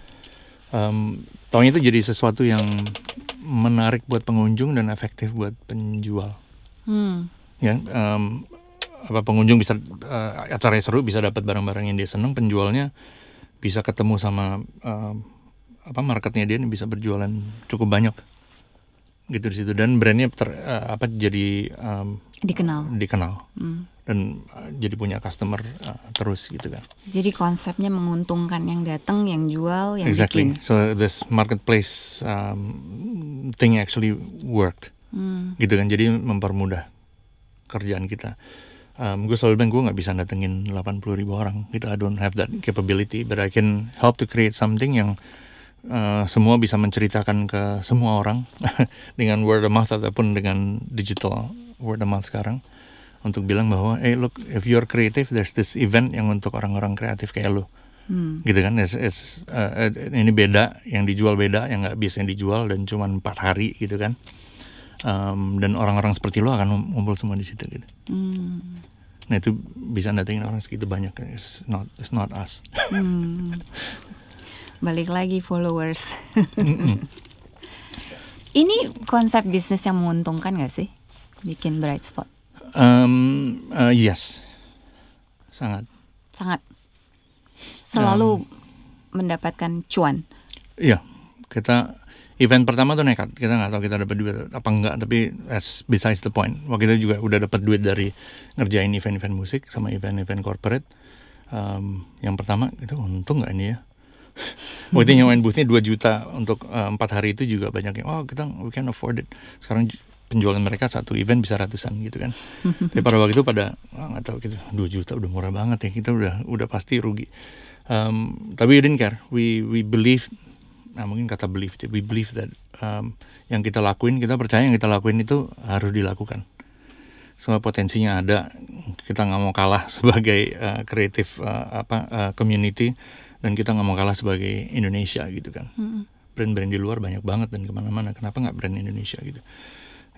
um, taunya itu jadi sesuatu yang menarik buat pengunjung dan efektif buat penjual Hmm. ya em, apa pengunjung bisa eh, acaranya seru bisa dapat barang-barang yang dia seneng penjualnya bisa ketemu sama em, apa marketnya dia bisa berjualan cukup banyak gitu di situ dan brandnya ter, eh, apa jadi em, Dikenal. dikenal Hmm. dan eh, jadi punya customer eh, terus gitu kan Jadi konsepnya menguntungkan yang datang, yang jual, yang exactly bikin. so this marketplace um, thing actually worked Hmm. gitu kan jadi mempermudah kerjaan kita um, gue selalu bilang gue nggak bisa datengin 80 ribu orang gitu I don't have that capability but I can help to create something yang uh, semua bisa menceritakan ke semua orang dengan word of mouth ataupun dengan digital word of mouth sekarang untuk bilang bahwa hey look if you're creative there's this event yang untuk orang-orang kreatif kayak lo Hmm. gitu kan It's- it's, uh, ini beda yang dijual beda yang nggak biasa yang dijual dan cuma empat hari gitu kan Um, dan orang-orang seperti lo akan ngumpul semua di situ gitu Hmm. nah itu bisa datengin orang segitu banyak it's not it's not us Hmm. Balik lagi followers. Ini konsep bisnis yang menguntungkan gak sih? Bikin bright spot. Um, uh, yes sangat Sangat. Selalu mendapatkan cuan. Iya, kita event pertama tuh nekat. Kita nggak tahu kita dapat duit apa enggak, tapi as besides the point. Waktu itu juga udah dapat duit dari ngerjain event-event musik sama event-event corporate. Um, yang pertama itu untung nggak ini ya? Waktu itu nyawain boothnya 2 juta untuk uh, empat hari itu juga banyak yang oh kita we can afford it. Sekarang penjualan mereka satu event bisa ratusan gitu kan. Tapi pada waktu itu pada ah, nggak tahu gitu 2 juta udah murah banget ya kita udah udah pasti rugi. Um, tapi we didn't care. We we believe nah mungkin kata believe we believe that um, yang kita lakuin kita percaya yang kita lakuin itu harus dilakukan semua potensinya ada kita nggak mau kalah sebagai uh, kreatif uh, apa uh, community dan kita nggak mau kalah sebagai Indonesia gitu kan. Brand-brand di luar banyak banget dan ke mana-mana. Kenapa nggak brand Indonesia gitu?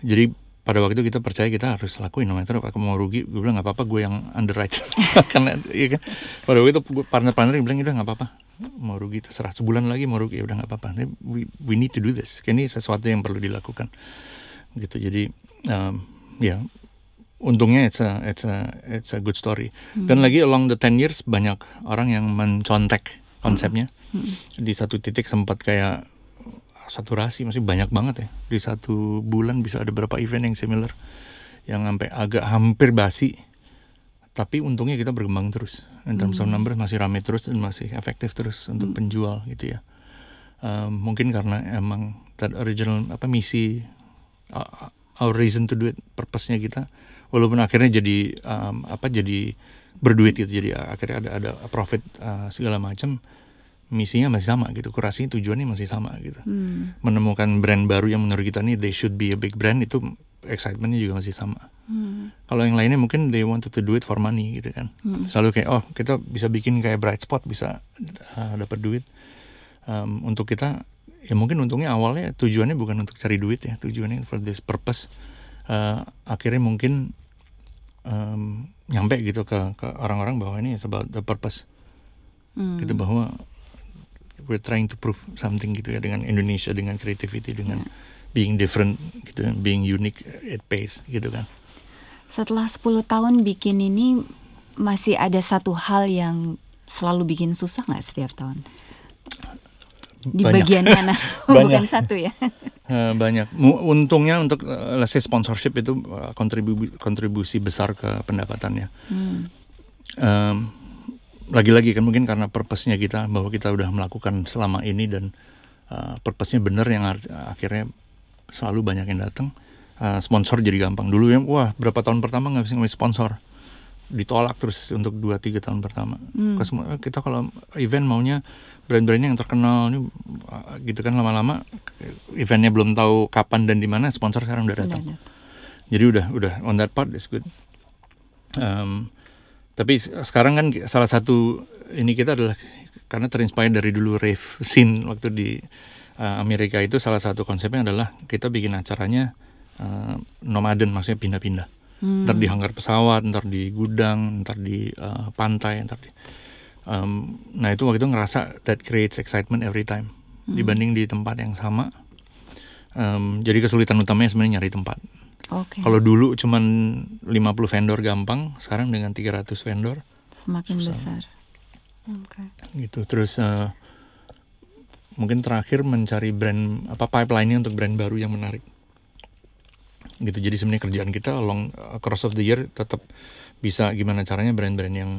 Jadi pada waktu itu kita percaya kita harus lakuin no matter aku mau rugi gue bilang nggak apa-apa gue yang underwrite. Karena iya kan? Pada waktu itu partner-partner bilang udah nggak apa-apa. Mau rugi terserah. Sebulan lagi mau rugi. Ya udah nggak apa-apa. We, we need to do this. Ini sesuatu yang perlu dilakukan. Gitu. Jadi um, ya untungnya it's a it's a it's a good story. Dan lagi along the 10 years banyak orang yang mencontek konsepnya. Di satu titik sempat kayak saturasi masih banyak banget ya. Di satu bulan bisa ada berapa event yang similar yang sampai agak hampir basi. Tapi untungnya kita berkembang terus. In terms of numbers masih ramai terus dan masih efektif terus untuk penjual gitu ya. Um, mungkin karena emang that original apa misi uh, our reason to do it purpose-nya kita walaupun akhirnya jadi um, apa jadi berduit gitu jadi akhirnya ada ada profit uh, segala macam misinya masih sama gitu kurasinya tujuannya masih sama gitu. Hmm. menemukan brand baru yang menurut kita nih they should be a big brand itu excitementnya juga masih sama. Hmm. kalau yang lainnya mungkin they wanted to do it for money gitu kan. Selalu kayak oh kita bisa bikin kayak bright spot bisa uh, dapat duit. Um, untuk kita ya mungkin untungnya awalnya tujuannya bukan untuk cari duit ya tujuannya for this purpose. Uh, akhirnya mungkin um, nyampe gitu ke ke orang-orang bahwa ini is about the purpose Hmm. gitu bahwa we're trying to prove something gitu ya dengan Indonesia dengan creativity dengan being different gitu being unique at pace gitu kan Setelah 10 tahun bikin ini masih ada satu hal yang selalu bikin susah nggak setiap tahun? Di Banyak. bagian mana? Banyak. Bukan satu ya. Eh, banyak untungnya untuk eh, let's say sponsorship itu eh, kontribu- kontribusi besar ke pendapatannya Hmm. Em, lagi-lagi kan mungkin karena purpose-nya kita bahwa kita udah melakukan selama ini dan uh, purpose-nya bener yang akhirnya selalu banyak yang datang uh, sponsor jadi gampang dulu ya wah berapa tahun pertama nggak bisa ngambil sponsor ditolak terus untuk 2-3 tahun pertama Hmm. Semua- kita kalau event maunya brand-brandnya yang terkenal ini uh, gitu kan lama-lama eventnya belum tahu kapan dan di mana sponsor sekarang udah datang jadi udah udah on that part is good. Um, tapi se- sekarang kan salah satu ini kita adalah karena terinspire dari dulu rave scene waktu di uh, Amerika itu salah satu konsepnya adalah kita bikin acaranya uh, nomaden maksudnya pindah-pindah. Hmm. Ntar di hanggar pesawat, ntar di gudang, ntar di uh, pantai, ntar di um, nah itu waktu itu ngerasa that creates excitement every time dibanding di tempat yang sama. Um, jadi kesulitan utamanya sebenarnya nyari tempat. Oke. Kalau dulu cuman 50 vendor gampang, sekarang dengan 300 vendor Semakin susah. besar. Oke. gitu. Terus eh, mungkin terakhir mencari brand apa pipeline-nya untuk brand baru yang menarik. Gitu. Jadi sebenarnya kerjaan kita along across of the year tetap bisa gimana caranya brand-brand yang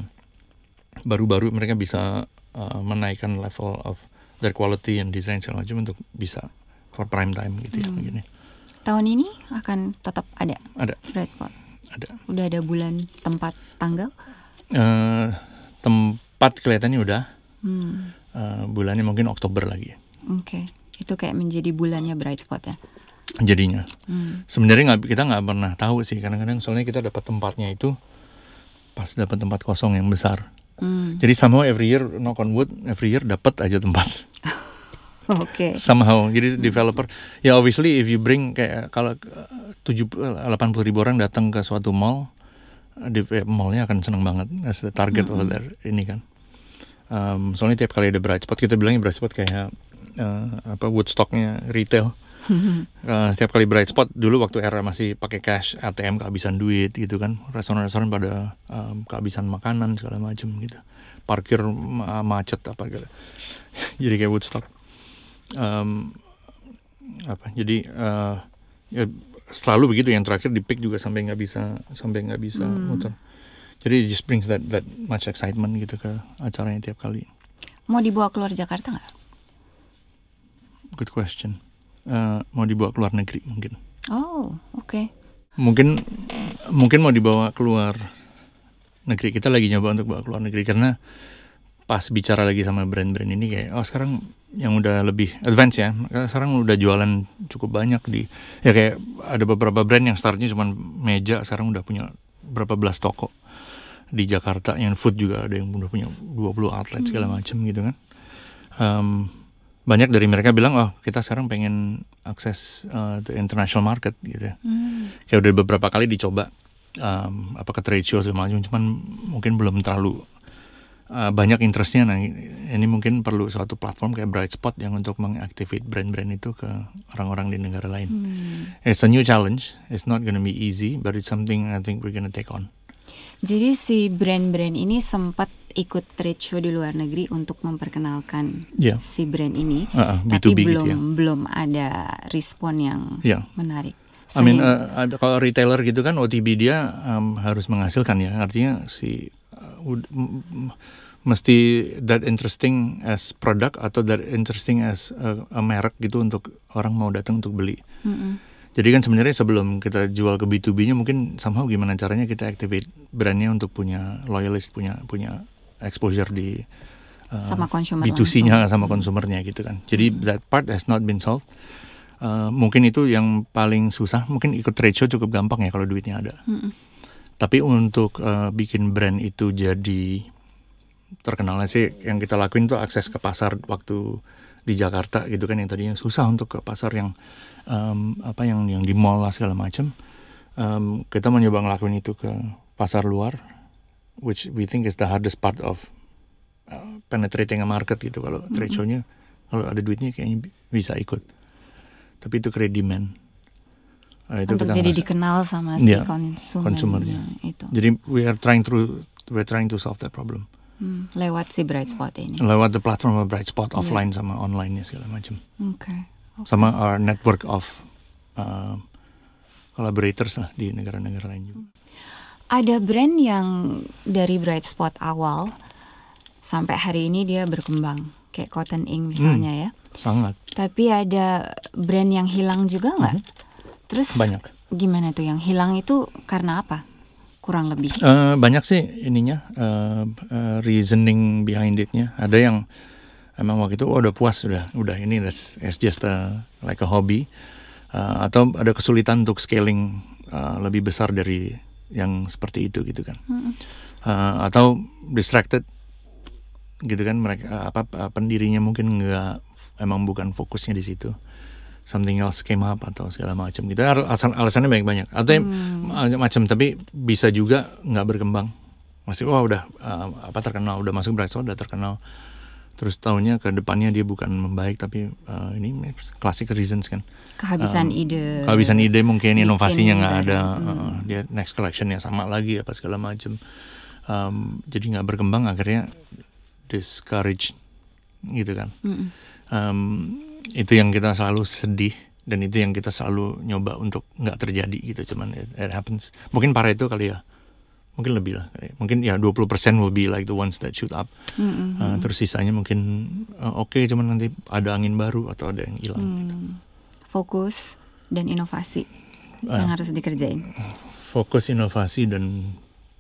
baru-baru mereka bisa eh, menaikkan level of their quality and design segala macam untuk bisa for prime time gitu ya begini. Tahun ini akan tetap ada Ada Bright Spot. ada Udah ada bulan, tempat, tanggal? Eh, tempat kelihatannya udah Hmm. Eh, bulannya mungkin Oktober lagi Oke. Itu kayak menjadi bulannya Bright Spot ya. Jadinya. Hmm. sebenarnya nggak kita nggak pernah tahu sih. Kadang-kadang soalnya kita dapat tempatnya itu pas dapat tempat kosong yang besar. Hmm. jadi somehow every year knock on wood every year dapat aja tempat. Oke. somehow. Jadi developer ya obviously if you bring kayak kalau eh, tujuh delapan puluh ribu orang datang ke suatu mall eh, di eh, mallnya akan seneng banget. As the target over there ini kan. Um, soalnya tiap kali ada bright spot kita bilangnya bright spot kayak eh, apa Woodstocknya retail Eh, tiap kali bright spot dulu waktu era masih pakai cash ATM kehabisan duit gitu kan. Restoran-restoran pada um, kehabisan makanan segala macam gitu. Parkir ma- macet apa gitu. Jadi kayak Woodstock. Em, apa jadi eh, ya selalu begitu. Yang terakhir di pick juga sampai nggak bisa sampai nggak bisa muter. Jadi it just brings that that much excitement gitu ke acaranya tiap kali. Mau dibawa keluar Jakarta nggak? good question Eh, mau dibawa keluar negeri mungkin. Oh, oke. mungkin mungkin mau dibawa keluar negeri. Kita lagi nyoba untuk bawa keluar negeri karena pas bicara lagi sama brand-brand ini kayak oh sekarang yang udah lebih advance ya. Karena sekarang udah jualan cukup banyak di ya kayak ada beberapa brand yang startnya cuma meja sekarang udah punya berapa belas toko di Jakarta. Yang food juga ada yang udah punya 20 outlet segala macam gitu kan. Em, banyak dari mereka bilang oh kita sekarang pengen akses uh, the international market gitu ya. Hmm. kayak udah beberapa kali dicoba um, apa ke trade show segala macam cuman mungkin belum terlalu uh, banyak interestnya. Nah ini mungkin perlu suatu platform kayak Bright Spot yang untuk mengactivate brand-brand itu ke orang-orang di negara lain. Hmm. it's a new challenge. It's not gonna be easy but it's something I think we're gonna take on Jadi si brand-brand ini sempat ikut trade show di luar negeri untuk memperkenalkan Iya. si brand ini, Uh-uh, tapi B2B gitu belum ya. belum ada respon yang Iya. menarik. I mean, uh, ada kalau retailer gitu kan OTB dia um, harus menghasilkan ya. Artinya si uh, mesti that interesting as product atau that interesting as a, a merek gitu untuk orang mau datang untuk beli. Mm-mm. Jadi kan sebenarnya sebelum kita jual ke B2B-nya mungkin somehow gimana caranya kita activate brandnya untuk punya loyalist, punya punya exposure di uh, Sama consumer B2C-nya sama konsumernya gitu kan. Jadi that part has not been solved. Uh, mungkin itu yang paling susah. Mungkin ikut trade show cukup gampang ya kalau duitnya ada. Mm-mm. Tapi untuk uh, bikin brand itu jadi terkenalnya sih yang kita lakuin tuh akses ke pasar waktu di Jakarta gitu kan yang tadinya susah untuk ke pasar yang um, apa yang yang di mall lah segala macam. Um, kita mencoba ngelakuin itu ke pasar luar, which we think is the hardest part of uh, penetrating a market gitu. Kalau mm -hmm. trade show-nya, kalau ada duitnya kayaknya bisa ikut. Tapi itu create demand. Uh, itu Untuk jadi ngerasa, dikenal sama si yeah, konsumernya itu. Jadi we are trying to we're trying to solve that problem. Hmm, lewat si Bright Spot ini. Lewat the platform of Bright Spot offline yeah. sama online segala macam. Okay. Okay. Sama our network of uh, collaborators lah di negara-negara lain juga. Ada brand yang dari Bright Spot awal sampai hari ini dia berkembang kayak Cotton Ink misalnya hmm, ya. Sangat. Tapi ada brand yang hilang juga nggak? Hmm. Terus banyak. Gimana tuh yang hilang itu karena apa? Kurang lebih. Uh, banyak sih ininya uh, uh, reasoning behind itnya. Ada yang emang waktu itu oh, udah puas sudah udah ini that's it's just a, like a hobby. Uh, atau ada kesulitan untuk scaling uh, lebih besar dari yang seperti itu gitu kan hmm. uh, atau distracted gitu kan mereka apa pendirinya mungkin nggak emang bukan fokusnya di situ something else came up atau segala macam gitu alasan alasannya banyak banyak atau hmm. macam tapi bisa juga nggak berkembang masih wah udah uh, apa terkenal udah masuk Brightstone udah terkenal terus tahunnya ke depannya dia bukan membaik tapi uh, ini classic reasons kan. Kehabisan um, ide. kehabisan ide mungkin inovasinya nggak ada. Hmm. uh, dia next collection ya sama lagi apa segala macam um, jadi nggak berkembang akhirnya discouraged gitu kan. Hmm. um, itu yang kita selalu sedih dan itu yang kita selalu nyoba untuk nggak terjadi gitu cuman it, it happens. Mungkin para itu kali ya mungkin lebih lah mungkin ya 20% will be like the ones that shoot up mm-hmm. uh, terus sisanya mungkin uh, oke okay, cuman nanti ada angin baru atau ada yang hilang mm. gitu. fokus dan inovasi uh, yang harus dikerjain fokus inovasi dan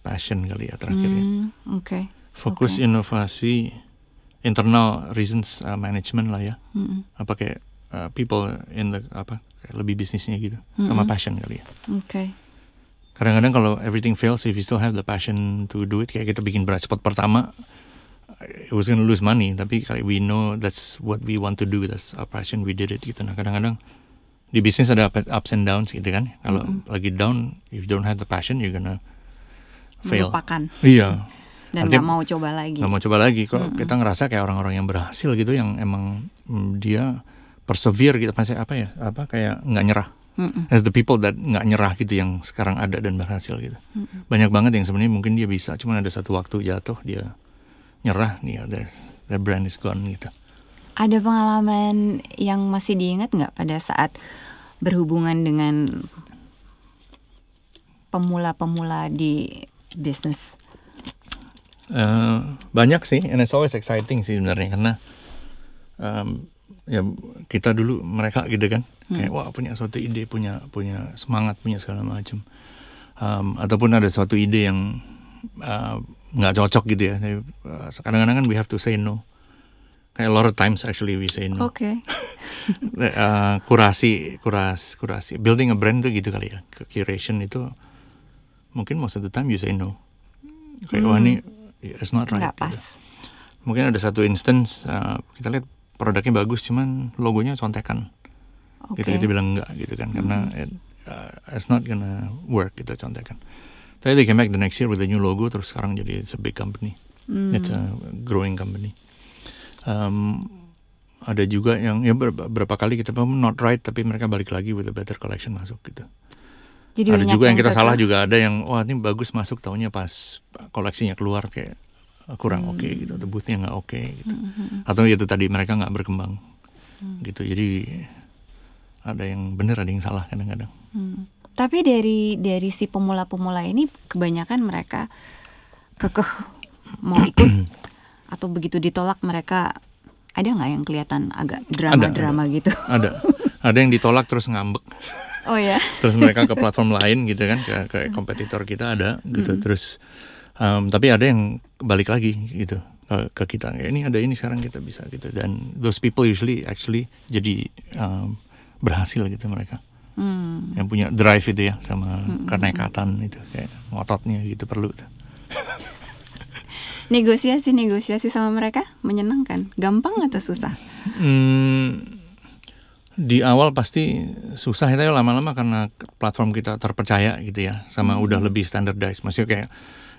passion kali ya terakhirnya mm, oke okay. fokus okay. inovasi internal reasons uh, management lah ya mm-hmm. apa kayak uh, people in the apa lebih bisnisnya gitu mm-hmm. sama passion kali ya oke okay kadang-kadang kalau everything fails if you still have the passion to do it kayak kita bikin bright spot pertama it was gonna lose money. Tapi kayak we know that's what we want to do that's our passion we did it gitu. Nah kadang-kadang di bisnis ada ups and downs gitu kan. Kalau mm -hmm. lagi down if you don't have the passion you're gonna fail. Melupakan. Iya. Dan nggak mau coba lagi. Nggak mau coba lagi. Kok mm -hmm. kita ngerasa kayak orang-orang yang berhasil gitu yang emang mm, dia persevere gitu. Pasti apa ya? Apa kayak nggak nyerah Mm-mm. as the people that nggak nyerah gitu yang sekarang ada dan berhasil gitu Mm-mm. banyak banget yang sebenarnya mungkin dia bisa cuman ada satu waktu jatuh dia nyerah nih ya there's the brand is gone gitu ada pengalaman yang masih diingat nggak pada saat berhubungan dengan pemula-pemula di bisnis uh, banyak sih and it's always exciting sih sebenarnya karena um, ya kita dulu mereka gitu kan hmm. kayak wah punya suatu ide punya punya semangat punya segala macam um, ataupun ada suatu ide yang uh, nggak uh, cocok gitu ya uh, kadang-kadang kan we have to say no kayak a lot of times actually we say no okay. uh, kurasi kuras kurasi building a brand tuh gitu kali ya curation itu mungkin most of the time you say no kayak hmm. wah ini it's not right Nggak pas. Gitu. mungkin ada satu instance uh, kita lihat produknya bagus cuman logonya contekan. Okay. gitu kita bilang enggak gitu kan. Karena mm-hmm. it, uh, it's not gonna work gitu contekan. Tapi they came back the next year with a new logo terus sekarang jadi it's a big company. Mm. it's a growing company. Um, ada juga yang ya beberapa kali kita pun not right tapi mereka balik lagi with a better collection masuk gitu. Jadi ada juga yang kita salah juga ada yang wah ini bagus masuk tahunya pas koleksinya keluar kayak kurang hmm. oke okay, gitu atau boothnya nggak oke okay, gitu. Hmm, atau itu tadi mereka nggak berkembang hmm. gitu. Jadi ada yang benar ada yang salah kadang-kadang. Hmm. tapi dari dari si pemula-pemula ini kebanyakan mereka kekeh mau ikut atau begitu ditolak mereka ada nggak yang kelihatan agak drama-drama gitu? Ada. Ada yang ditolak terus ngambek. Oh ya? Terus mereka ke platform lain gitu kan ke, ke kompetitor kita ada gitu. -hmm. terus um, tapi ada yang balik lagi gitu ke kita. Ya, ini ada ini sekarang kita bisa gitu. Dan those people usually actually jadi um, berhasil gitu mereka. Hmm. yang punya drive itu ya sama hmm. kenekatan itu kayak ngototnya gitu perlu negosiasi negosiasi sama mereka menyenangkan gampang atau susah? Hmm, di awal pasti susah ya tapi lama-lama karena platform kita terpercaya gitu ya sama udah lebih standardized. Maksudnya kayak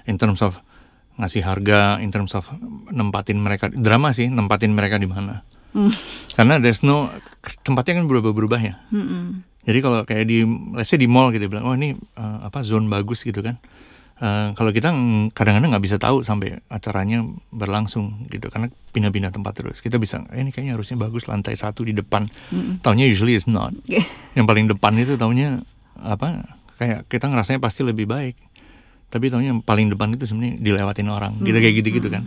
in terms of ngasih harga in terms of nempatin mereka drama sih nempatin mereka di mana. Karena there's no tempatnya kan berubah-berubah ya. Jadi kalau kayak di let's say di mall gitu bilang oh ini uh, apa zone bagus gitu kan. Uh, kalau kita ng- kadang-kadang nggak bisa tahu sampai acaranya berlangsung gitu karena pindah-pindah tempat terus. Kita bisa eh, ini kayaknya harusnya bagus lantai satu di depan. Taunya usually is not. Yang paling depan itu taunya apa kayak kita ngerasanya pasti lebih baik tapi taunya yang paling depan itu sebenarnya dilewatin orang gitu kayak gitu gitu kan.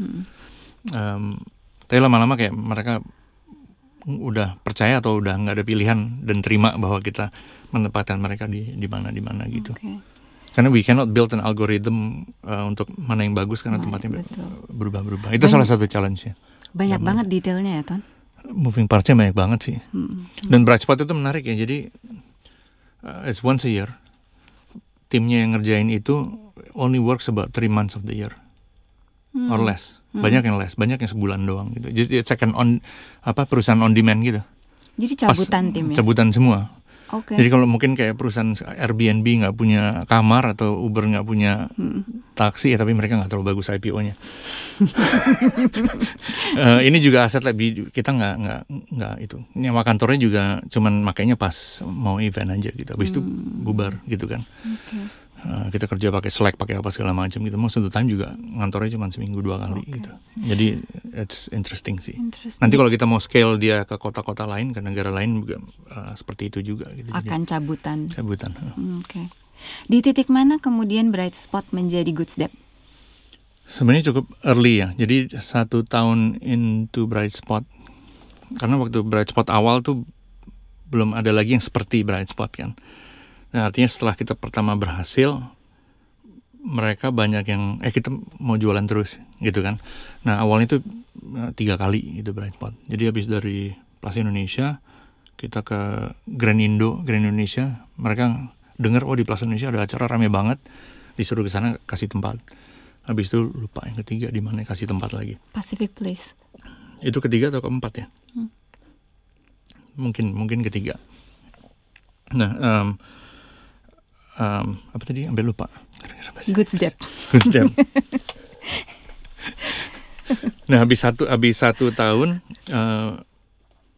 Em, tapi lama-lama kayak mereka udah percaya atau udah nggak ada pilihan dan terima bahwa kita menempatkan mereka di di mana di mana gitu. Oke. karena we cannot build an algorithm uh, untuk mana yang bagus karena Right, tempatnya berubah-berubah. Itu Dan- salah satu challenge ya Banyak banget detailnya ya, Ton. moving partsnya banyak banget sih. Hmm. dan bright spot itu menarik ya. Jadi uh, it's once a year timnya yang ngerjain itu only works about three months of the year. Hmm. or less. Banyak yang less. Banyak yang sebulan doang gitu. Jadi second on apa perusahaan on demand gitu. Jadi Pas- cabutan tim ya. cabutan semua Oke. Jadi kalau mungkin kayak perusahaan Airbnb nggak punya kamar atau Uber nggak punya Hmm. taksi ya tapi mereka nggak terlalu bagus IPO-nya. Eh, ini juga aset lebih kita nggak nggak nggak itu nyewa kantornya juga cuman makainya pas mau event aja gitu. Habis itu bubar gitu kan. Oke. Eh, kita kerja pakai Slack pakai apa segala macam gitu. Most of the time juga ngantornya cuma seminggu dua kali Oke. gitu. Jadi it's interesting sih. Interesting. Nanti kalau kita mau scale dia ke kota-kota lain ke negara lain juga eh, seperti itu juga gitu. Jadi akan cabutan. cabutan. Hmm, Oke. Di titik mana kemudian bright spot menjadi good step? Sebenarnya cukup early ya. Jadi satu tahun into Bright Spot. Karena waktu Bright Spot awal tuh belum ada lagi yang seperti Bright Spot kan. Nah artinya setelah kita pertama berhasil, mereka banyak yang eh kita mau jualan terus gitu kan. Nah awalnya itu eh, tiga kali itu Bright Spot. Jadi habis dari Plaza Indonesia kita ke Grand Indo, Grand Indonesia, mereka dengar oh di Plaza Indonesia ada acara rame banget, disuruh ke sana kasih tempat. Habis itu lupa yang ketiga di mana kasih tempat lagi. Pacific Place. Itu ketiga atau keempat ya? Mungkin mungkin ketiga. Nah, em, em, apa tadi? Ambil lupa. Good step. Good step. nah, habis satu habis satu tahun eh,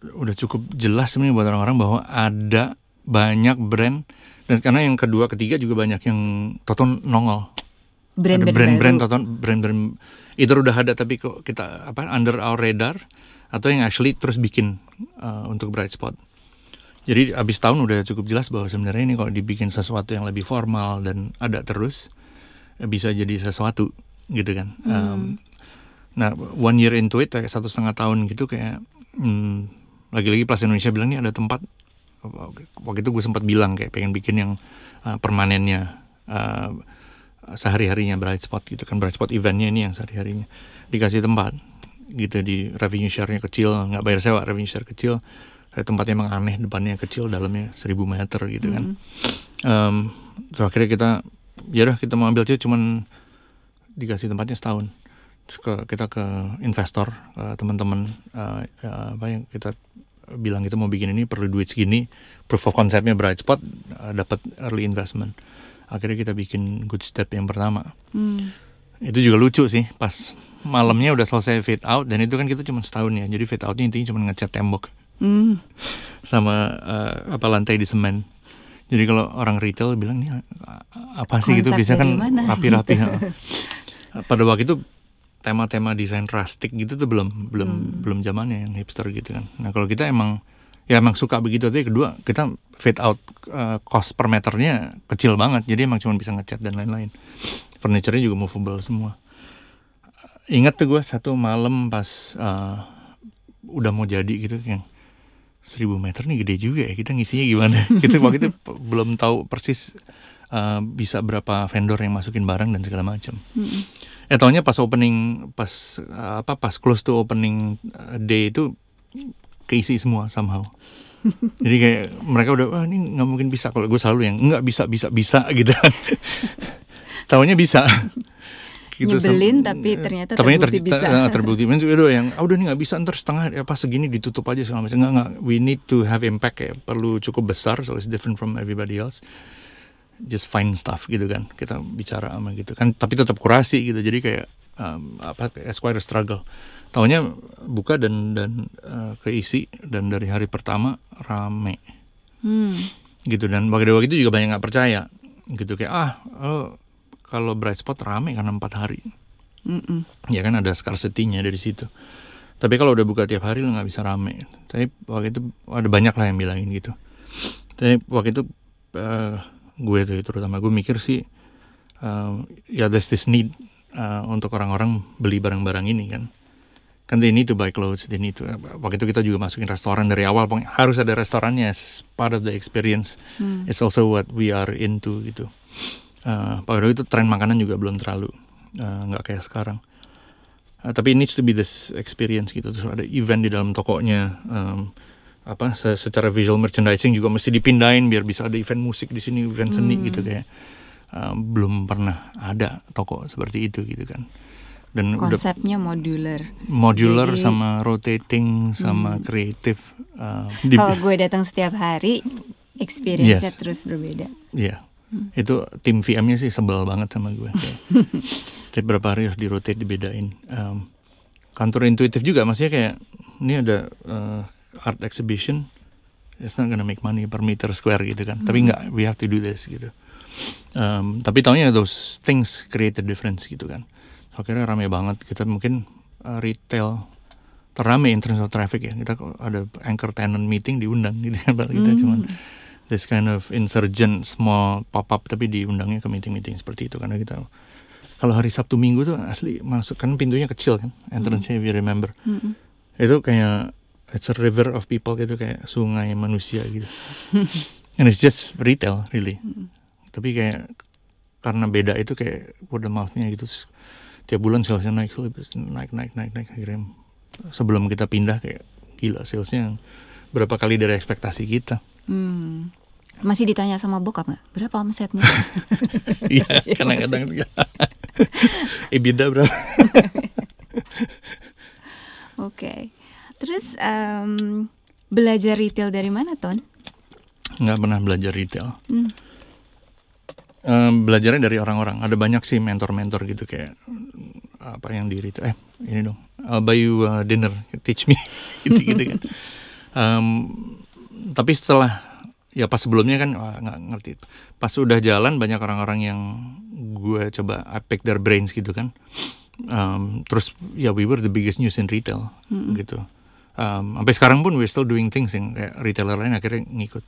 udah cukup jelas sebenarnya buat orang-orang bahwa ada banyak brand dan karena yang kedua ketiga juga banyak yang toton nongol Brand ada brand-brand toton brand-brand itu udah ada tapi kok kita apa under our radar atau yang actually terus bikin uh, untuk bright spot jadi abis tahun udah cukup jelas bahwa sebenarnya ini kalau dibikin sesuatu yang lebih formal dan ada terus eh, bisa jadi sesuatu gitu kan. Um, nah one year into it kayak satu setengah tahun gitu kayak hmm, lagi-lagi Plaza Indonesia bilang ini ada tempat waktu itu gue sempat bilang kayak pengen bikin yang uh, permanennya uh, sehari-harinya bright spot gitu kan. Bright spot eventnya ini yang sehari-harinya. Dikasih tempat gitu di revenue share-nya kecil nggak bayar sewa revenue share kecil kayak tempatnya emang aneh depannya kecil dalamnya 1000 meter gitu kan. Em, terus akhirnya kita ya udah kita mau ambil aja cuman dikasih tempatnya setahun. Terus ke, kita ke investor teman-teman eh, ya, apa yang kita bilang kita mau bikin ini perlu duit segini proof of conceptnya bright spot eh, dapat early investment. Akhirnya kita bikin good step yang pertama. Hmm. itu juga lucu sih pas malamnya udah selesai fade out dan itu kan kita cuma setahun ya. Jadi fade outnya intinya cuma ngecat tembok Hmm. sama eh, apa lantai di semen. Jadi kalau orang retail bilang ini a- apa sih gitu? Bisa kan dari mana?" rapi-rapi ha. pada waktu itu tema-tema desain rustic gitu tuh belum belum belum zamannya yang hipster gitu kan. Nah kalau kita emang ya emang suka begitu. Tapi kedua kita fade out eh, cost per meternya kecil banget. Jadi emang cuma bisa ngecat dan lain-lain. Furniture-nya juga movable semua. Ingat tuh gue satu malam pas eh, udah mau jadi gitu yang seribu meter nih gede juga ya. Kita ngisinya gimana? Kita waktu itu belum tahu persis eh, bisa berapa vendor yang masukin barang dan segala macam. Hmm. eh taunya pas opening pas eh, apa pas close to opening eh, day itu keisi semua somehow. Jadi kayak mereka udah wah ini nggak mungkin bisa. Kalau gue selalu yang nggak bisa bisa bisa gitu taunya bisa gitu. Nyebelin tapi ternyata tapi terbukti ter, bisa. Ter, terbukti. Udah yang, ah, udah nih nggak bisa ntar setengah apa segini ditutup aja segala macam. Nggak nggak. We need to have impact ya. Perlu cukup besar, so it's different from everybody else. Just find stuff gitu kan. Kita bicara sama gitu kan. Tapi tetap kurasi gitu. Jadi kayak um, apa? A struggle. Taunya buka dan dan uh, keisi dan dari hari pertama rame. Hmm. Gitu dan waktu waktu itu juga banyak nggak percaya gitu kayak ah oh, kalau bright spot rame karena empat hari. Mm-mm. ya kan ada scarcity-nya dari situ. Tapi kalau udah buka tiap hari lo nggak bisa rame. Tapi waktu itu ada banyak lah yang bilangin gitu. Tapi waktu itu uh, gue tuh terutama gue mikir sih uh, ya there's this need uh, untuk orang-orang beli barang-barang ini kan. Kan they need to buy clothes they need to waktu itu kita juga masukin restoran dari awal pokoknya harus ada restorannya part of the experience. Hmm. it's also what we are into gitu uh, pada waktu itu tren makanan juga belum terlalu uh, nggak kayak sekarang Uh, tapi it needs to be this experience gitu terus ada event di dalam tokonya um, apa se- secara visual merchandising juga mesti dipindahin biar bisa ada event musik di sini event seni Hmm. gitu kayak um, belum pernah ada toko seperti itu gitu kan dan udah Konsepnya modular. modular Jadi- sama rotating sama kreatif uh, Kalau gue datang setiap hari, experience-nya Yes. terus berbeda. Iya. Itu tim VM-nya sih sebel banget sama gue. Setiap berapa hari harus di rotate dibedain. Um, kantor intuitif juga maksudnya kayak ini ada uh, art exhibition. It's not gonna make money per meter square gitu kan. Tapi enggak, we have to do this gitu. Um, tapi taunya those things create a difference gitu kan. So, akhirnya rame banget. Kita mungkin uh, retail terame in terms of traffic ya. Kita ada anchor tenant meeting diundang gitu kan. Kita cuman this kind of insurgent small pop up tapi diundangnya ke meeting-meeting seperti itu. Karena kita kalau hari Sabtu Minggu tuh asli masuk kan pintunya kecil kan entrance-nya if you remember. Mm-mm. itu kayak it's a river of people gitu kayak sungai manusia gitu. And it's just retail really. Tapi kayak karena beda itu kayak word of mouth-nya gitu tiap bulan salesnya naik naik naik naik naik. Akhirnya sebelum kita pindah kayak gila salesnya berapa kali dari ekspektasi kita. Hmm. Masih ditanya sama bokap nggak? Berapa omsetnya? Iya, kadang-kadang juga. EBITDA berapa? Oke. Terus em, belajar retail dari mana, Ton? Nggak pernah belajar retail. Hmm. Em, belajarnya dari orang-orang. Ada banyak sih mentor-mentor gitu kayak apa yang di retail. Eh, ini dong. I'll buy you uh, dinner, teach me. gitu-gitu kan. Em, tapi setelah ya pas sebelumnya kan nggak ngerti. Pas udah jalan banyak orang-orang yang gue coba I pick their brains gitu kan. Um, terus ya we were the biggest news in retail gitu. Um, sampai sekarang pun we're still doing things yang kayak retailer lain akhirnya ngikut.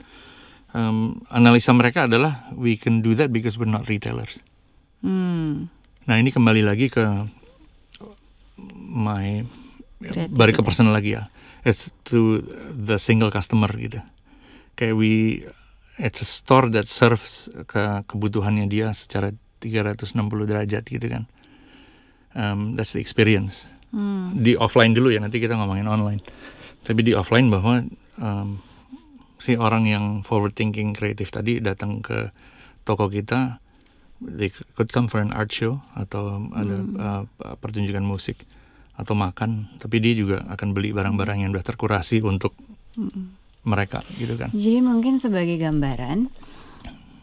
Um, analisa mereka adalah we can do that because we're not retailers. Hmm. Nah ini kembali lagi ke my Kreativitas. balik ke personal lagi ya. It's to the single customer gitu. Kayak we it's a store that serves ke kebutuhannya dia secara 360 derajat gitu kan. Um, that's the experience. Hmm. Di offline dulu ya nanti kita ngomongin online. Tapi di offline bahwa um, si orang yang forward thinking kreatif tadi datang ke toko kita they could come for an art show atau ada uh, pertunjukan musik atau makan tapi dia juga akan beli barang-barang yang udah terkurasi untuk mereka gitu kan Jadi mungkin sebagai gambaran,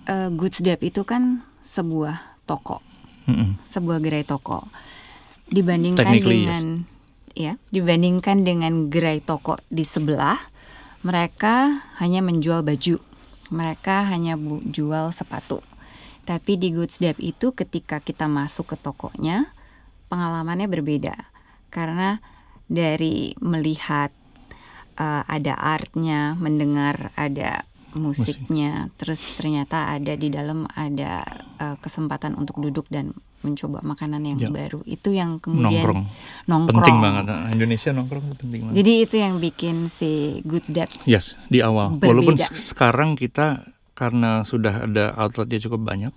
eh, Goods Dep itu kan sebuah toko, Mm-mm. sebuah gerai toko. Dibandingkan dengan ya, dibandingkan dengan gerai toko di sebelah, mereka hanya menjual baju. Mereka hanya bu- jual sepatu. Tapi di Goods Dep itu ketika kita masuk ke tokonya, pengalamannya berbeda. Karena dari melihat uh, ada artnya, mendengar ada musiknya, terus ternyata ada di dalam ada uh, kesempatan untuk duduk dan mencoba makanan yang Ya. baru. Itu yang kemudian nongkrong. nongkrong. penting banget Nah, Indonesia nongkrong itu penting banget Jadi itu yang bikin si Goods Dep yes di awal Berbeda. walaupun se- sekarang kita karena sudah ada outletnya cukup banyak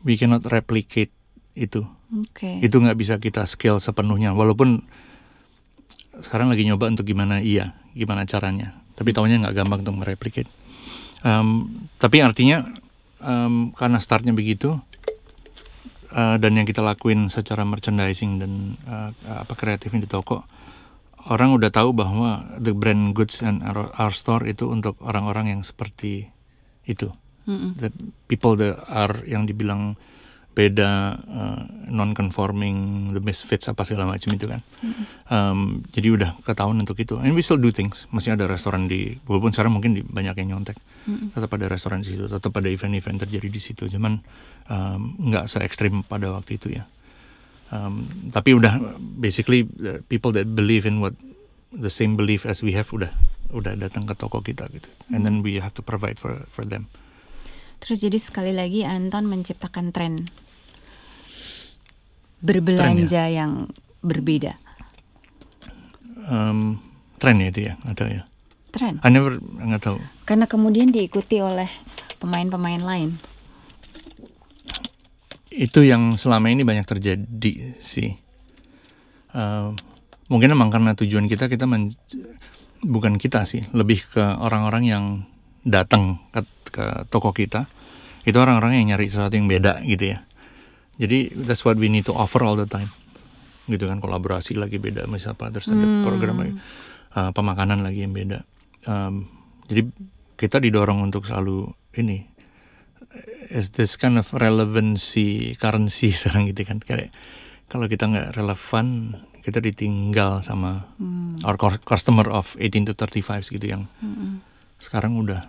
we cannot replicate itu Oke. itu nggak bisa kita scale sepenuhnya walaupun sekarang lagi nyoba untuk gimana iya gimana caranya. Tapi tahunya nggak gampang untuk mereplicate Em, tapi artinya em, karena startnya begitu uh, dan yang kita lakuin secara merchandising dan uh, apa kreatifnya di toko orang udah tahu bahwa the brand goods and our, our store itu untuk orang-orang yang seperti itu. Mm-mm. the people that are yang dibilang beda uh, non conforming the misfits apa segala macam itu kan. Um, jadi udah ketahuan untuk itu. And we still do things. Masih ada restoran di walaupun sekarang mungkin di, banyak yang nyontek. Tetap ada restoran di situ. Tetap ada event-event terjadi di situ. Cuman um, nggak se ekstrim pada waktu itu ya. Um, tapi udah basically people that believe in what the same belief as we have udah udah datang ke toko kita gitu. And then we have to provide for for them. Terus jadi sekali lagi Anton menciptakan tren berbelanja yang berbeda. um, tren ya itu ya tahu ya Tren. I never nggak tahu Karena kemudian diikuti oleh pemain-pemain lain. itu yang selama ini banyak terjadi sih Uh, mungkin emang karena tujuan kita kita men- bukan kita sih lebih ke orang-orang yang datang ke, ke toko kita itu orang-orang yang nyari sesuatu yang beda gitu ya jadi that's what we need to offer all the time. Gitu kan kolaborasi lagi beda misalnya apa terus ada program lagi, uh, pemakanan lagi yang beda. Um, jadi kita didorong untuk selalu ini is this kind of relevancy currency sekarang gitu kan. Kayak kalau kita nggak relevan kita ditinggal sama our cur- customer of 18 to 35 gitu yang sekarang udah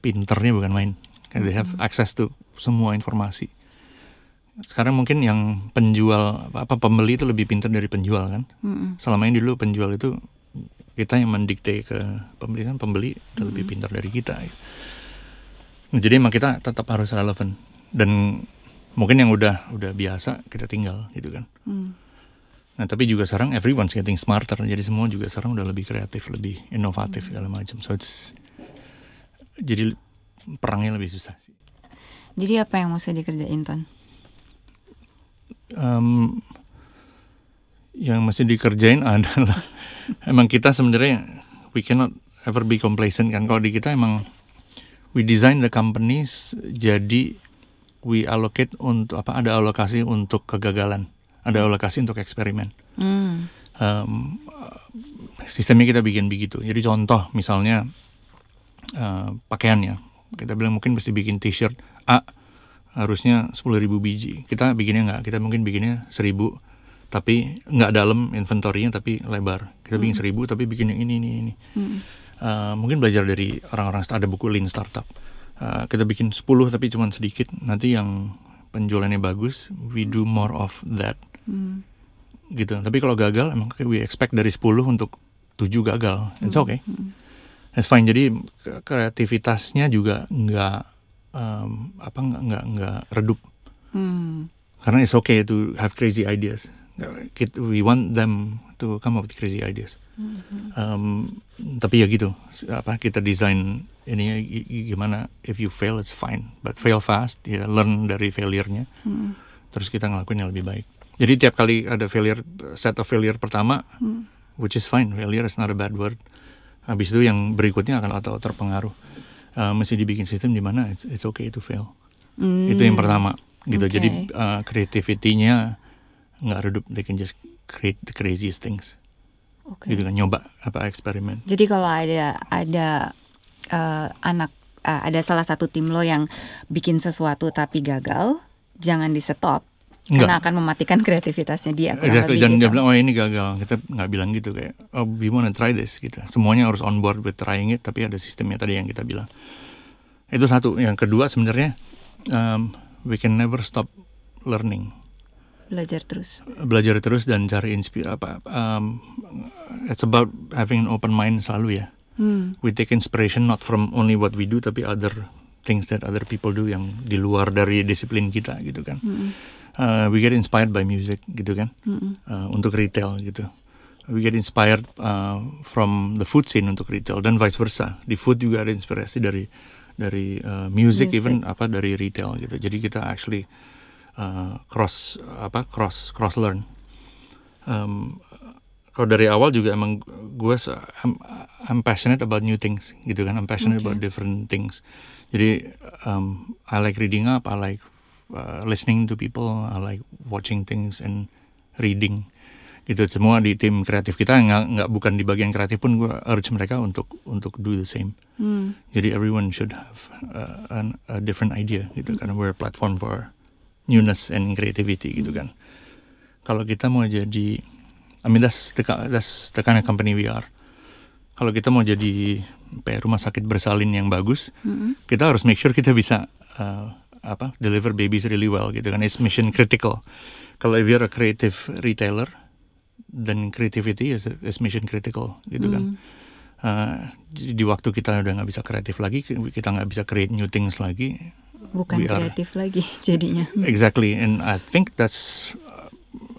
pinternya bukan main. They have access to semua informasi sekarang mungkin yang penjual apa pembeli itu lebih pintar dari penjual kan? Selama ini dulu penjual itu kita yang mendikte ke pembeli kan? Pembeli udah lebih pintar dari kita Nah, jadi emang kita tetap harus relevan. Dan mungkin yang udah udah biasa kita tinggal gitu kan? Hmm. nah tapi juga sekarang everyone's getting smarter. Jadi semua juga sekarang udah lebih kreatif lebih inovatif segala macam. So it's jadi perangnya lebih susah sih. Jadi apa yang mesti dikerjain Ton? Em, yang mesti dikerjain adalah emang kita sebenarnya we cannot ever be complacent kan. Kalau di kita emang we design the companies jadi we allocate untuk apa ada alokasi untuk kegagalan ada alokasi untuk eksperimen. Hmm. Em, sistemnya kita bikin begitu. Jadi contoh misalnya eh, pakaiannya. Kita bilang mungkin mesti bikin t-shirt A harusnya 10.000 biji kita bikinnya nggak kita mungkin bikinnya 1000 tapi nggak dalam inventory-nya tapi lebar kita bikin 1000 tapi bikin yang ini ini ini Eh, mungkin belajar dari orang-orang ada buku lean startup Eh, kita bikin 10 tapi cuma sedikit nanti yang penjualannya bagus we do more of that Hmm. gitu. Tapi kalau gagal emang kayak we expect dari 10 untuk 7 gagal. It's okay. It's fine. Jadi kreativitasnya juga nggak um, apa nggak nggak nggak redup. Hmm. Karena it's okay to have crazy ideas. We want them to come up with crazy ideas. Um, tapi ya gitu. Apa kita desain gi- gimana? If you fail, it's fine. But fail fast. Ya learn dari failure-nya. Terus kita ngelakuin yang lebih baik. Jadi tiap kali ada failure, set of failure pertama, which is fine. Failure is not a bad word. Habis itu yang berikutnya akan atau terpengaruh. Uh, mesti dibikin sistem di mana it's, it's okay to fail. Hmm. Itu yang pertama gitu. Oke. Jadi uh, creativity-nya nggak redup. They can just create the craziest things. Oke. Gitu kan nyoba apa eksperimen. Jadi kalau ada ada eh, anak eh, ada salah satu tim lo yang bikin sesuatu tapi gagal, jangan di stop karena Enggak. akan mematikan kreativitasnya dia. Exactly. Dan dia gitu. bilang oh ini gagal. Kita nggak bilang gitu kayak oh we wanna try this gitu. Semuanya harus on board with trying it. Tapi ada sistemnya tadi yang kita bilang. Itu satu. Yang kedua sebenarnya um, we can never stop learning. belajar terus. Belajar terus dan cari inspirasi apa. Um, it's about having an open mind selalu ya. Hmm. We take inspiration not from only what we do tapi other things that other people do yang di luar dari disiplin kita gitu kan. Uh, we get inspired by music gitu kan uh, untuk retail gitu. We get inspired uh, from the food scene untuk retail dan vice versa. Di food juga ada inspirasi dari dari uh, music, Music. even apa dari retail gitu. Jadi kita actually uh, cross apa cross cross learn. Um, kalau dari awal juga emang gue I'm, I'm passionate about new things gitu kan. I'm passionate Okay. about different things. Jadi um, I like reading up, I like uh, listening to people, I like watching things and reading gitu semua di tim kreatif kita nggak nggak bukan di bagian kreatif pun gue urge mereka untuk untuk do the same hmm. jadi everyone should have uh, an, a different idea gitu hmm. karena we're a platform for newness and creativity gitu kan kalau kita mau jadi I mean that's the, that's the kind of company we are kalau kita mau jadi kayak rumah sakit bersalin yang bagus hmm. kita harus make sure kita bisa uh, apa deliver babies really well gitu kan it's mission critical kalau if you're a creative retailer dan creativity is, is mission critical gitu kan. Hmm. Uh, di waktu kita udah nggak bisa kreatif lagi, kita nggak bisa create new things lagi. Bukan kreatif lagi jadinya. Exactly, and I think that's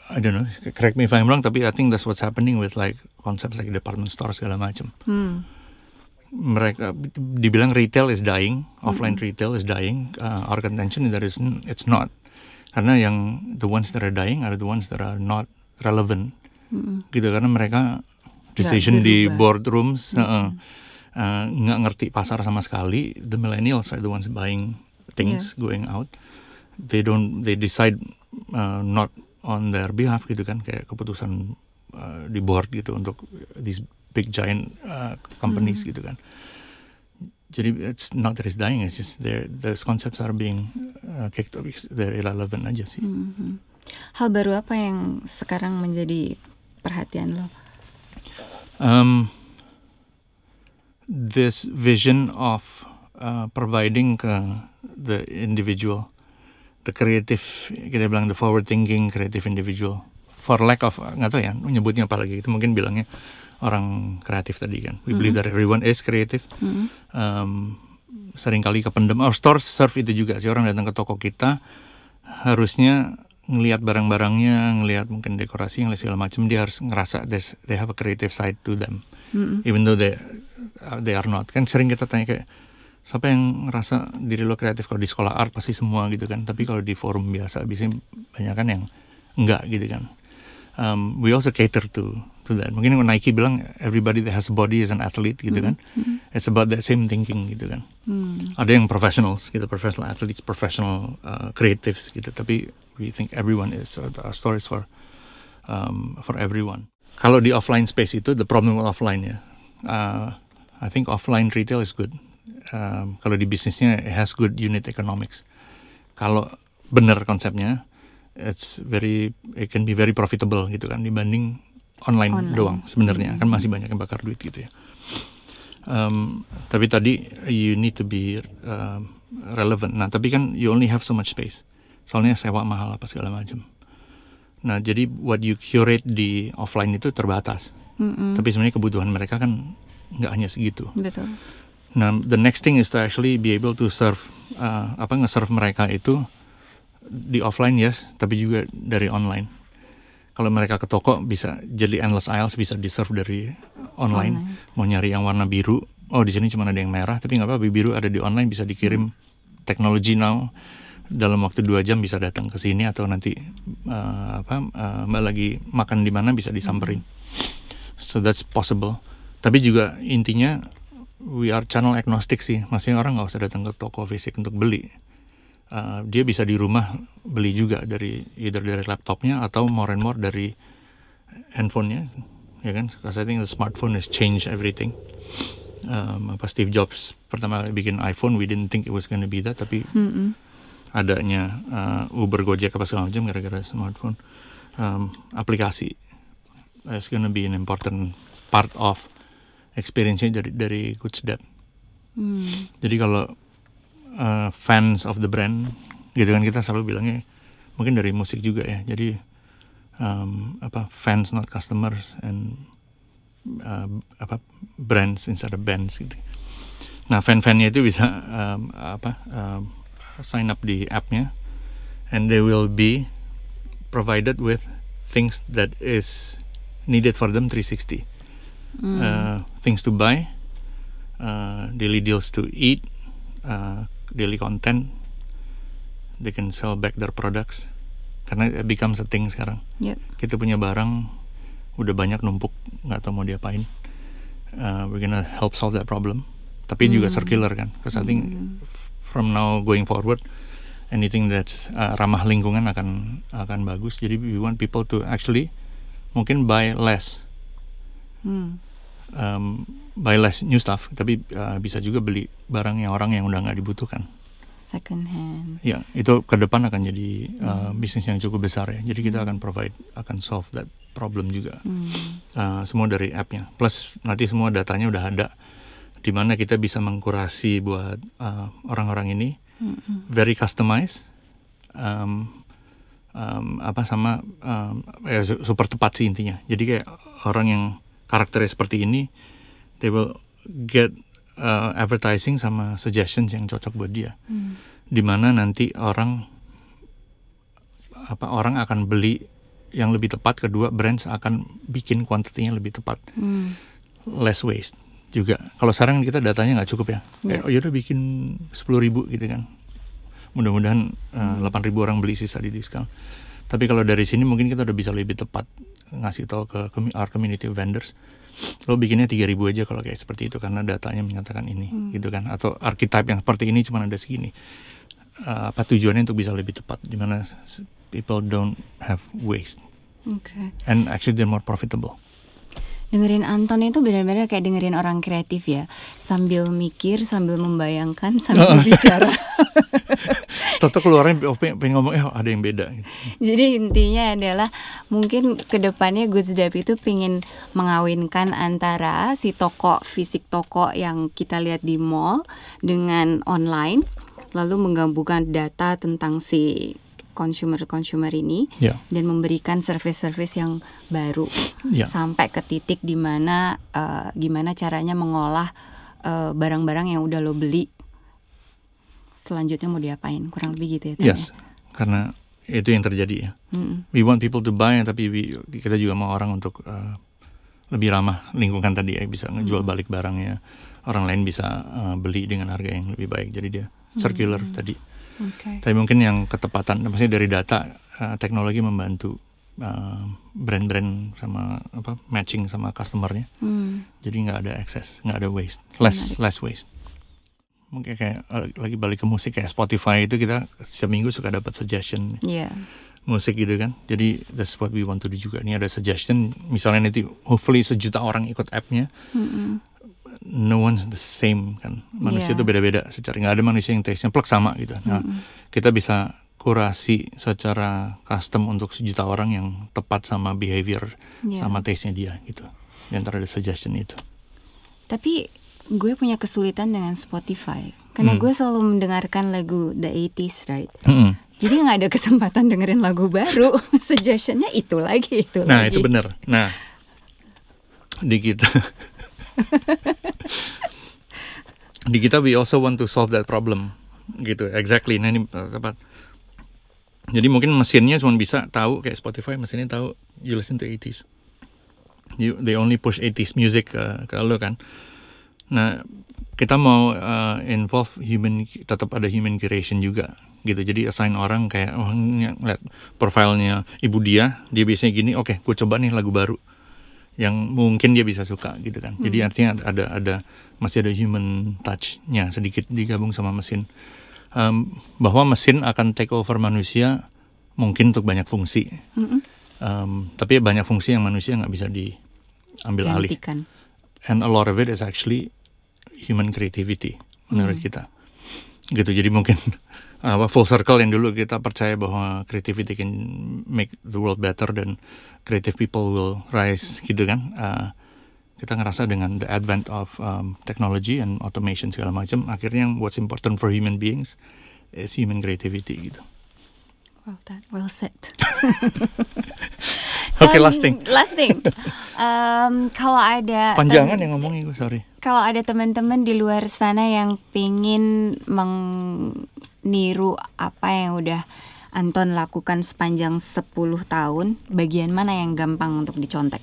I don't know, correct me if I'm wrong, tapi I think that's what's happening with like concepts like department store segala macam. Hmm. Mereka dibilang retail is dying, offline retail is dying. Uh, our contention that is it's not, karena yang the ones that are dying are the ones that are not relevant hmm. gitu karena mereka decision di boardrooms nggak hmm. uh, uh, ngerti pasar sama sekali the millennials are the ones buying things yeah. going out they don't they decide uh, not on their behalf gitu kan kayak keputusan uh, di board gitu untuk these big giant uh, companies hmm. gitu kan jadi it's not that it's dying it's just their those concepts are being uh, kicked off they're irrelevant aja sih mm -hmm. hal baru apa yang sekarang menjadi perhatian lo? Um, this vision of uh, providing ke the individual, the creative, kita bilang the forward thinking creative individual, for lack of nggak tahu ya, menyebutnya apa lagi itu mungkin bilangnya orang kreatif tadi kan. We mm -hmm. believe that everyone is creative. Mm -hmm. um, sering kali kependem. Our stores serve itu juga sih orang datang ke toko kita harusnya ngelihat barang-barangnya, ngelihat mungkin dekorasi, ngelihat segala macam, dia harus ngerasa they have a creative side to them, mm-hmm. even though they uh, they are not. Kan sering kita tanya kayak siapa yang ngerasa diri lo kreatif kalau di sekolah art pasti semua gitu kan, tapi kalau di forum biasa biasanya banyak kan yang enggak gitu kan. Um, we also cater to to that. Mungkin Nike bilang everybody that has a body is an athlete gitu kan. Mm-hmm. It's about that same thinking gitu kan. Mm. Ada yang professionals gitu, professional athletes, professional uh, creatives gitu, tapi we think everyone is so our stories for um, for everyone kalau di offline space itu the problem with offline ya uh, I think offline retail is good um, kalau di bisnisnya it has good unit economics kalau benar konsepnya it's very it can be very profitable gitu kan dibanding online, online. doang sebenarnya. Hmm. kan masih banyak yang bakar duit gitu ya. Um, tapi tadi you need to be um, relevant. Nah tapi kan you only have so much space. Soalnya sewa mahal apa segala macam. Nah jadi what you curate di offline itu terbatas. Mm-hmm. tapi sebenarnya kebutuhan mereka kan nggak hanya segitu. Betul. Nah the next thing is to actually be able to serve uh, apa nge-serve mereka itu di offline yes tapi juga dari online kalau mereka ke toko bisa jadi endless aisles bisa di serve dari online. online. Mau nyari yang warna biru oh di sini cuma ada yang merah tapi nggak apa-apa biru ada di online bisa dikirim hmm. teknologi now. Dalam waktu dua jam bisa datang ke sini atau nanti uh, apa uh, mbak lagi makan di mana bisa disamperin. So that's possible. Tapi juga intinya we are channel agnostic sih. Maksudnya orang nggak usah datang ke toko fisik untuk beli uh, dia bisa di rumah beli juga dari either dari laptopnya atau more and more dari handphonenya ya kan because I think the smartphone has changed everything um, apa Steve Jobs pertama bikin iPhone we didn't think it was gonna be that tapi mm -mm adanya uh, Uber Gojek apa segala macam gara-gara smartphone um, aplikasi is gonna be an important part of experience-nya dari dari Good Step. Hmm. Jadi kalau uh, fans of the brand gitu kan kita selalu bilangnya mungkin dari musik juga ya. Jadi um, apa fans not customers and uh, apa brands instead of bands gitu. Nah fan-fannya itu bisa um, apa um, sign up di appnya and they will be provided with things that is needed for them 360 mm. uh, things to buy uh, daily deals to eat uh, daily content they can sell back their products karena it becomes a thing sekarang yep. kita punya barang udah banyak numpuk nggak tahu mau diapain uh, we're gonna help solve that problem tapi mm. juga circular kan because I think mm from now going forward anything that's uh, ramah lingkungan akan akan bagus. Jadi we want people to actually mungkin buy less, Hmm. Um, buy less new stuff, tapi uh, bisa juga beli barang yang orang yang udah nggak dibutuhkan. Second hand. Ya, itu ke depan akan jadi uh, bisnis yang cukup besar ya. Jadi kita akan provide, akan solve that problem juga. Hmm. Uh, semua dari app-nya. Plus nanti semua datanya udah ada, di mana kita bisa mengkurasi buat uh, orang-orang ini, Mm-mm. very customized, um, um, apa sama um, ya, su- super tepat sih intinya. Jadi kayak orang yang karakternya seperti ini, they will get uh, advertising sama suggestions yang cocok buat dia. Hmm. di mana nanti orang apa orang akan beli yang lebih tepat kedua brands akan bikin kuantitinya lebih tepat. Hmm. less waste juga. Kalau sekarang kita datanya nggak cukup ya. Kayak Ya. oh yaudah bikin sepuluh ribu gitu kan. Mudah-mudahan delapan ribu orang beli sisa di diskon. Tapi kalau dari sini mungkin kita udah bisa lebih tepat ngasih tahu ke our community vendors lo bikinnya 3000 aja kalau kayak seperti itu karena datanya menyatakan ini gitu kan. Atau archetype yang seperti ini cuma ada segini. Uh, apa tujuannya untuk bisa lebih tepat? Di mana people don't have waste. Oke. and actually they're more profitable Dengerin Anton itu benar-benar kayak dengerin orang kreatif ya, sambil mikir, sambil membayangkan, sambil bicara. Toto keluarnya oh, pengen, ngomong eh ada yang beda gitu. Jadi intinya adalah mungkin ke depannya Goods Dap itu pengen mengawinkan antara si toko fisik toko yang kita lihat di mall dengan online, lalu menggabungkan data tentang si consumer-consumer ini Ya. dan memberikan service-service yang baru Ya. sampai ke titik di mana eh, gimana caranya mengolah eh, barang-barang yang udah lo beli selanjutnya mau diapain kurang lebih gitu ya Tan, Yes, karena itu yang terjadi ya. Mm-mm. We want people to buy, tapi we- kita juga mau orang untuk uh, lebih ramah lingkungan tadi ya, bisa ngejual balik barangnya. Orang lain bisa uh, beli dengan harga yang lebih baik. Jadi dia circular tadi. Oke. Tapi mungkin yang ketepatan, maksudnya dari data uh, teknologi membantu uh, brand-brand sama apa matching sama customernya. Hmm. Jadi nggak ada excess, nggak ada waste, less less waste. Mungkin kayak uh, lagi balik ke musik kayak Spotify itu kita setiap minggu suka dapat suggestion Iya. musik gitu kan. Jadi that's what we want to do juga. Ini ada suggestion, misalnya nanti hopefully sejuta orang ikut app-nya, Mm-mm. No one's the same kan. Manusia Iya. itu beda-beda secara nggak ada manusia yang taste-nya plek sama gitu. Nah, kita bisa kurasi secara custom untuk sejuta orang yang tepat sama behavior Iya. sama taste-nya dia gitu. Di antara ada suggestion itu. Tapi gue punya kesulitan dengan Spotify karena Hmm. gue selalu mendengarkan lagu the 80s, right? Mm-mm. Jadi nggak ada kesempatan dengerin lagu baru. Suggestionnya itu lagi, itu Nah lagi. itu benar. Nah di kita di kita we also want to solve that problem gitu exactly. Nah ini uh, tepat. Jadi mungkin mesinnya cuma bisa tahu kayak Spotify mesinnya tahu you listen to 80s. You, they only push 80s music ke, ke lo kan. Nah kita mau uh, involve human tetap ada human curation juga gitu jadi assign orang kayak oh ini lihat profilnya ibu dia dia biasanya gini oke gue coba nih lagu baru yang mungkin dia bisa suka gitu kan. Jadi artinya ada ada masih ada human touchnya sedikit digabung sama mesin. Em, bahwa mesin akan take over manusia mungkin untuk banyak fungsi. Mm-mm. Em, tapi banyak fungsi yang manusia nggak bisa diambil alih. And a lot of it is actually human creativity menurut kita. Gitu jadi mungkin apa full circle yang dulu kita percaya bahwa creativity can make the world better dan creative people will rise gitu kan Uh, kita ngerasa dengan the advent of um, technology and automation segala macam akhirnya yang what's important for human beings is human creativity gitu Well done, well said. oke Um, last thing Last thing. Um, kalau ada panjangan yang ngomongin gue sorry kalau ada teman-teman di luar sana yang pingin meniru apa yang udah Anton lakukan sepanjang 10 tahun, bagian mana yang gampang untuk dicontek?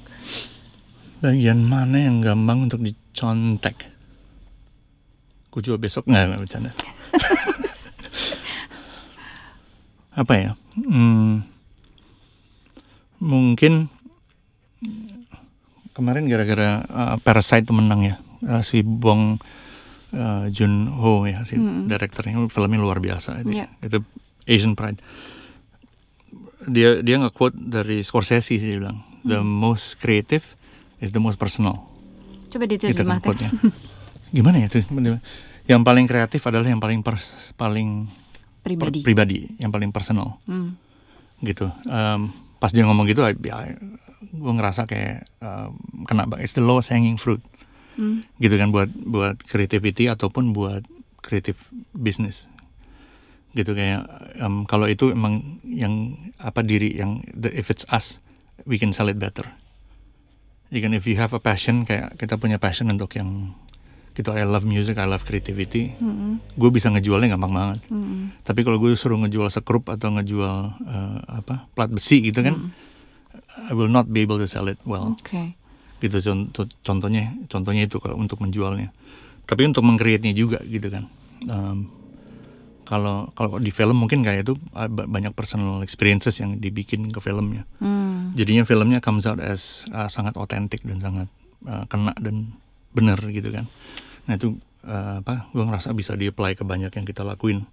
Bagian mana yang gampang untuk dicontek? Gue juga besok nggak bercanda. Apa ya? Hmm, mungkin kemarin gara-gara uh, Parasite tuh menang ya Uh, si Bong uh, Joon Ho ya si direkturnya filmnya luar biasa itu, Iya. itu Asian Pride dia dia nggak quote dari Scorsese sih dia bilang the Hmm. most creative is the most personal Coba gitu kan diterjemahkan. quote-nya. gimana ya tuh yang paling kreatif adalah yang paling pers, paling per- Pribadi. pribadi yang paling personal Hmm. gitu Em, pas dia ngomong gitu ya, gue ngerasa kayak em, kena it's the lowest hanging fruit Hmm. gitu kan buat buat creativity ataupun buat creative business gitu kayak em, kalau itu emang yang apa diri yang the, if it's us we can sell it better can if you have a passion kayak kita punya passion untuk yang gitu I love music I love creativity Mm-mm. gue bisa ngejualnya gampang banget Mm-mm. tapi kalau gue suruh ngejual sekrup atau ngejual eh, apa plat besi gitu kan I will not be able to sell it well Oke. gitu contoh contohnya contohnya itu kalau untuk menjualnya tapi untuk mengcreate-nya juga gitu kan Em, kalau kalau di film mungkin kayak itu ah, ba- banyak personal experiences yang dibikin ke filmnya. Hmm. jadinya filmnya comes out as ah, sangat otentik dan sangat ah, kena dan bener gitu kan. Nah itu ah, apa gue ngerasa bisa di apply ke banyak yang kita lakuin.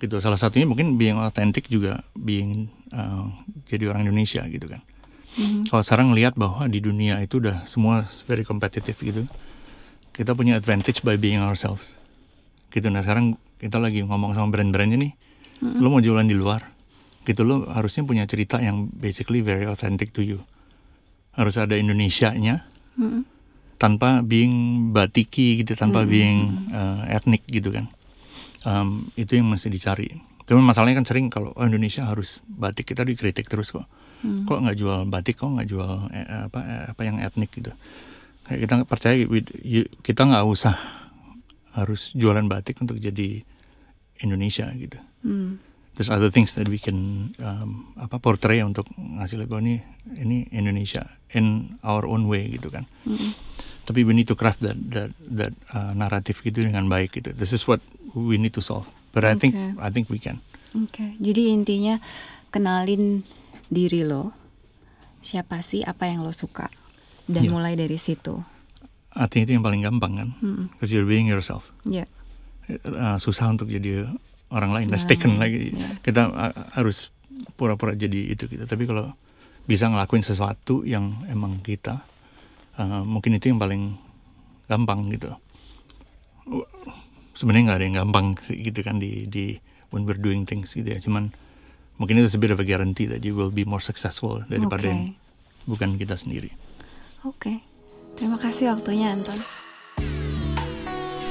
Gitu. Salah satunya mungkin being authentic juga being ah, jadi orang Indonesia gitu kan. Mhm. kalau sekarang lihat bahwa di dunia itu udah semua very competitive gitu kita punya advantage by being ourselves. Gitu. Nah sekarang kita lagi ngomong sama brand-brandnya nih lo mau jualan di luar gitu lo harusnya punya cerita yang basically very authentic to you. Harus ada Indonesianya Mm-mm. tanpa being batiki gitu tanpa being uh, etnik gitu kan. Um, itu yang mesti dicari. Cuman masalahnya kan sering kalau oh, Indonesia harus batik kita dikritik terus kok. Kok nggak jual batik kok nggak jual eh, apa eh, apa yang etnik gitu. Kayak kita percaya we- you- kita nggak usah harus jualan batik untuk jadi Indonesia gitu Hmm. there's other things that we can um, apa portray untuk ngasih bahwa ini ini Indonesia in our own way gitu kan Mm-mm. tapi we need to craft that that that uh, naratif gitu dengan baik gitu this is what we need to solve but I think Okay. I think we can Oke, jadi intinya kenalin diri lo, siapa sih, apa yang lo suka, dan Iya. mulai dari situ. Artinya itu yang paling gampang kan? Because you're being yourself. Ya, Uh, susah untuk jadi orang lain let's Orang taken lagi ya. kita uh, harus pura-pura jadi itu gitu tapi kalau bisa ngelakuin sesuatu yang emang kita uh, mungkin itu yang paling gampang gitu. Sebenarnya nggak ada yang gampang gitu kan di di when we're doing things gitu ya. Cuman mungkin itu a bit of a guarantee that you will be more successful daripada Oke. yang bukan kita sendiri. Oke. Terima kasih waktunya Anton.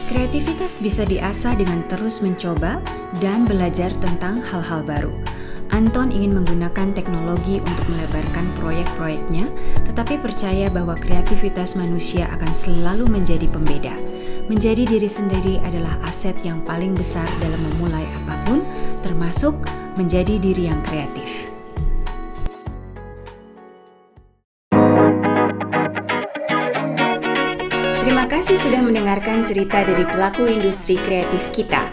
Kreativitas bisa diasah dengan terus mencoba dan belajar tentang hal-hal baru. Anton ingin menggunakan teknologi untuk melebarkan proyek-proyeknya, tetapi percaya bahwa kreativitas manusia akan selalu menjadi pembeda. Menjadi diri sendiri adalah aset yang paling besar dalam memulai apa pun, termasuk menjadi diri yang kreatif. Terima kasih sudah mendengarkan cerita dari pelaku industri kreatif kita.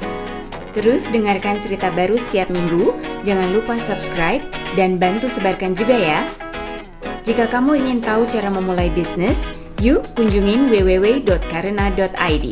Terus dengarkan cerita baru setiap minggu, jangan lupa subscribe dan bantu sebarkan juga ya. Jika kamu ingin tahu cara memulai bisnis, yuk kunjungin www.karena.id.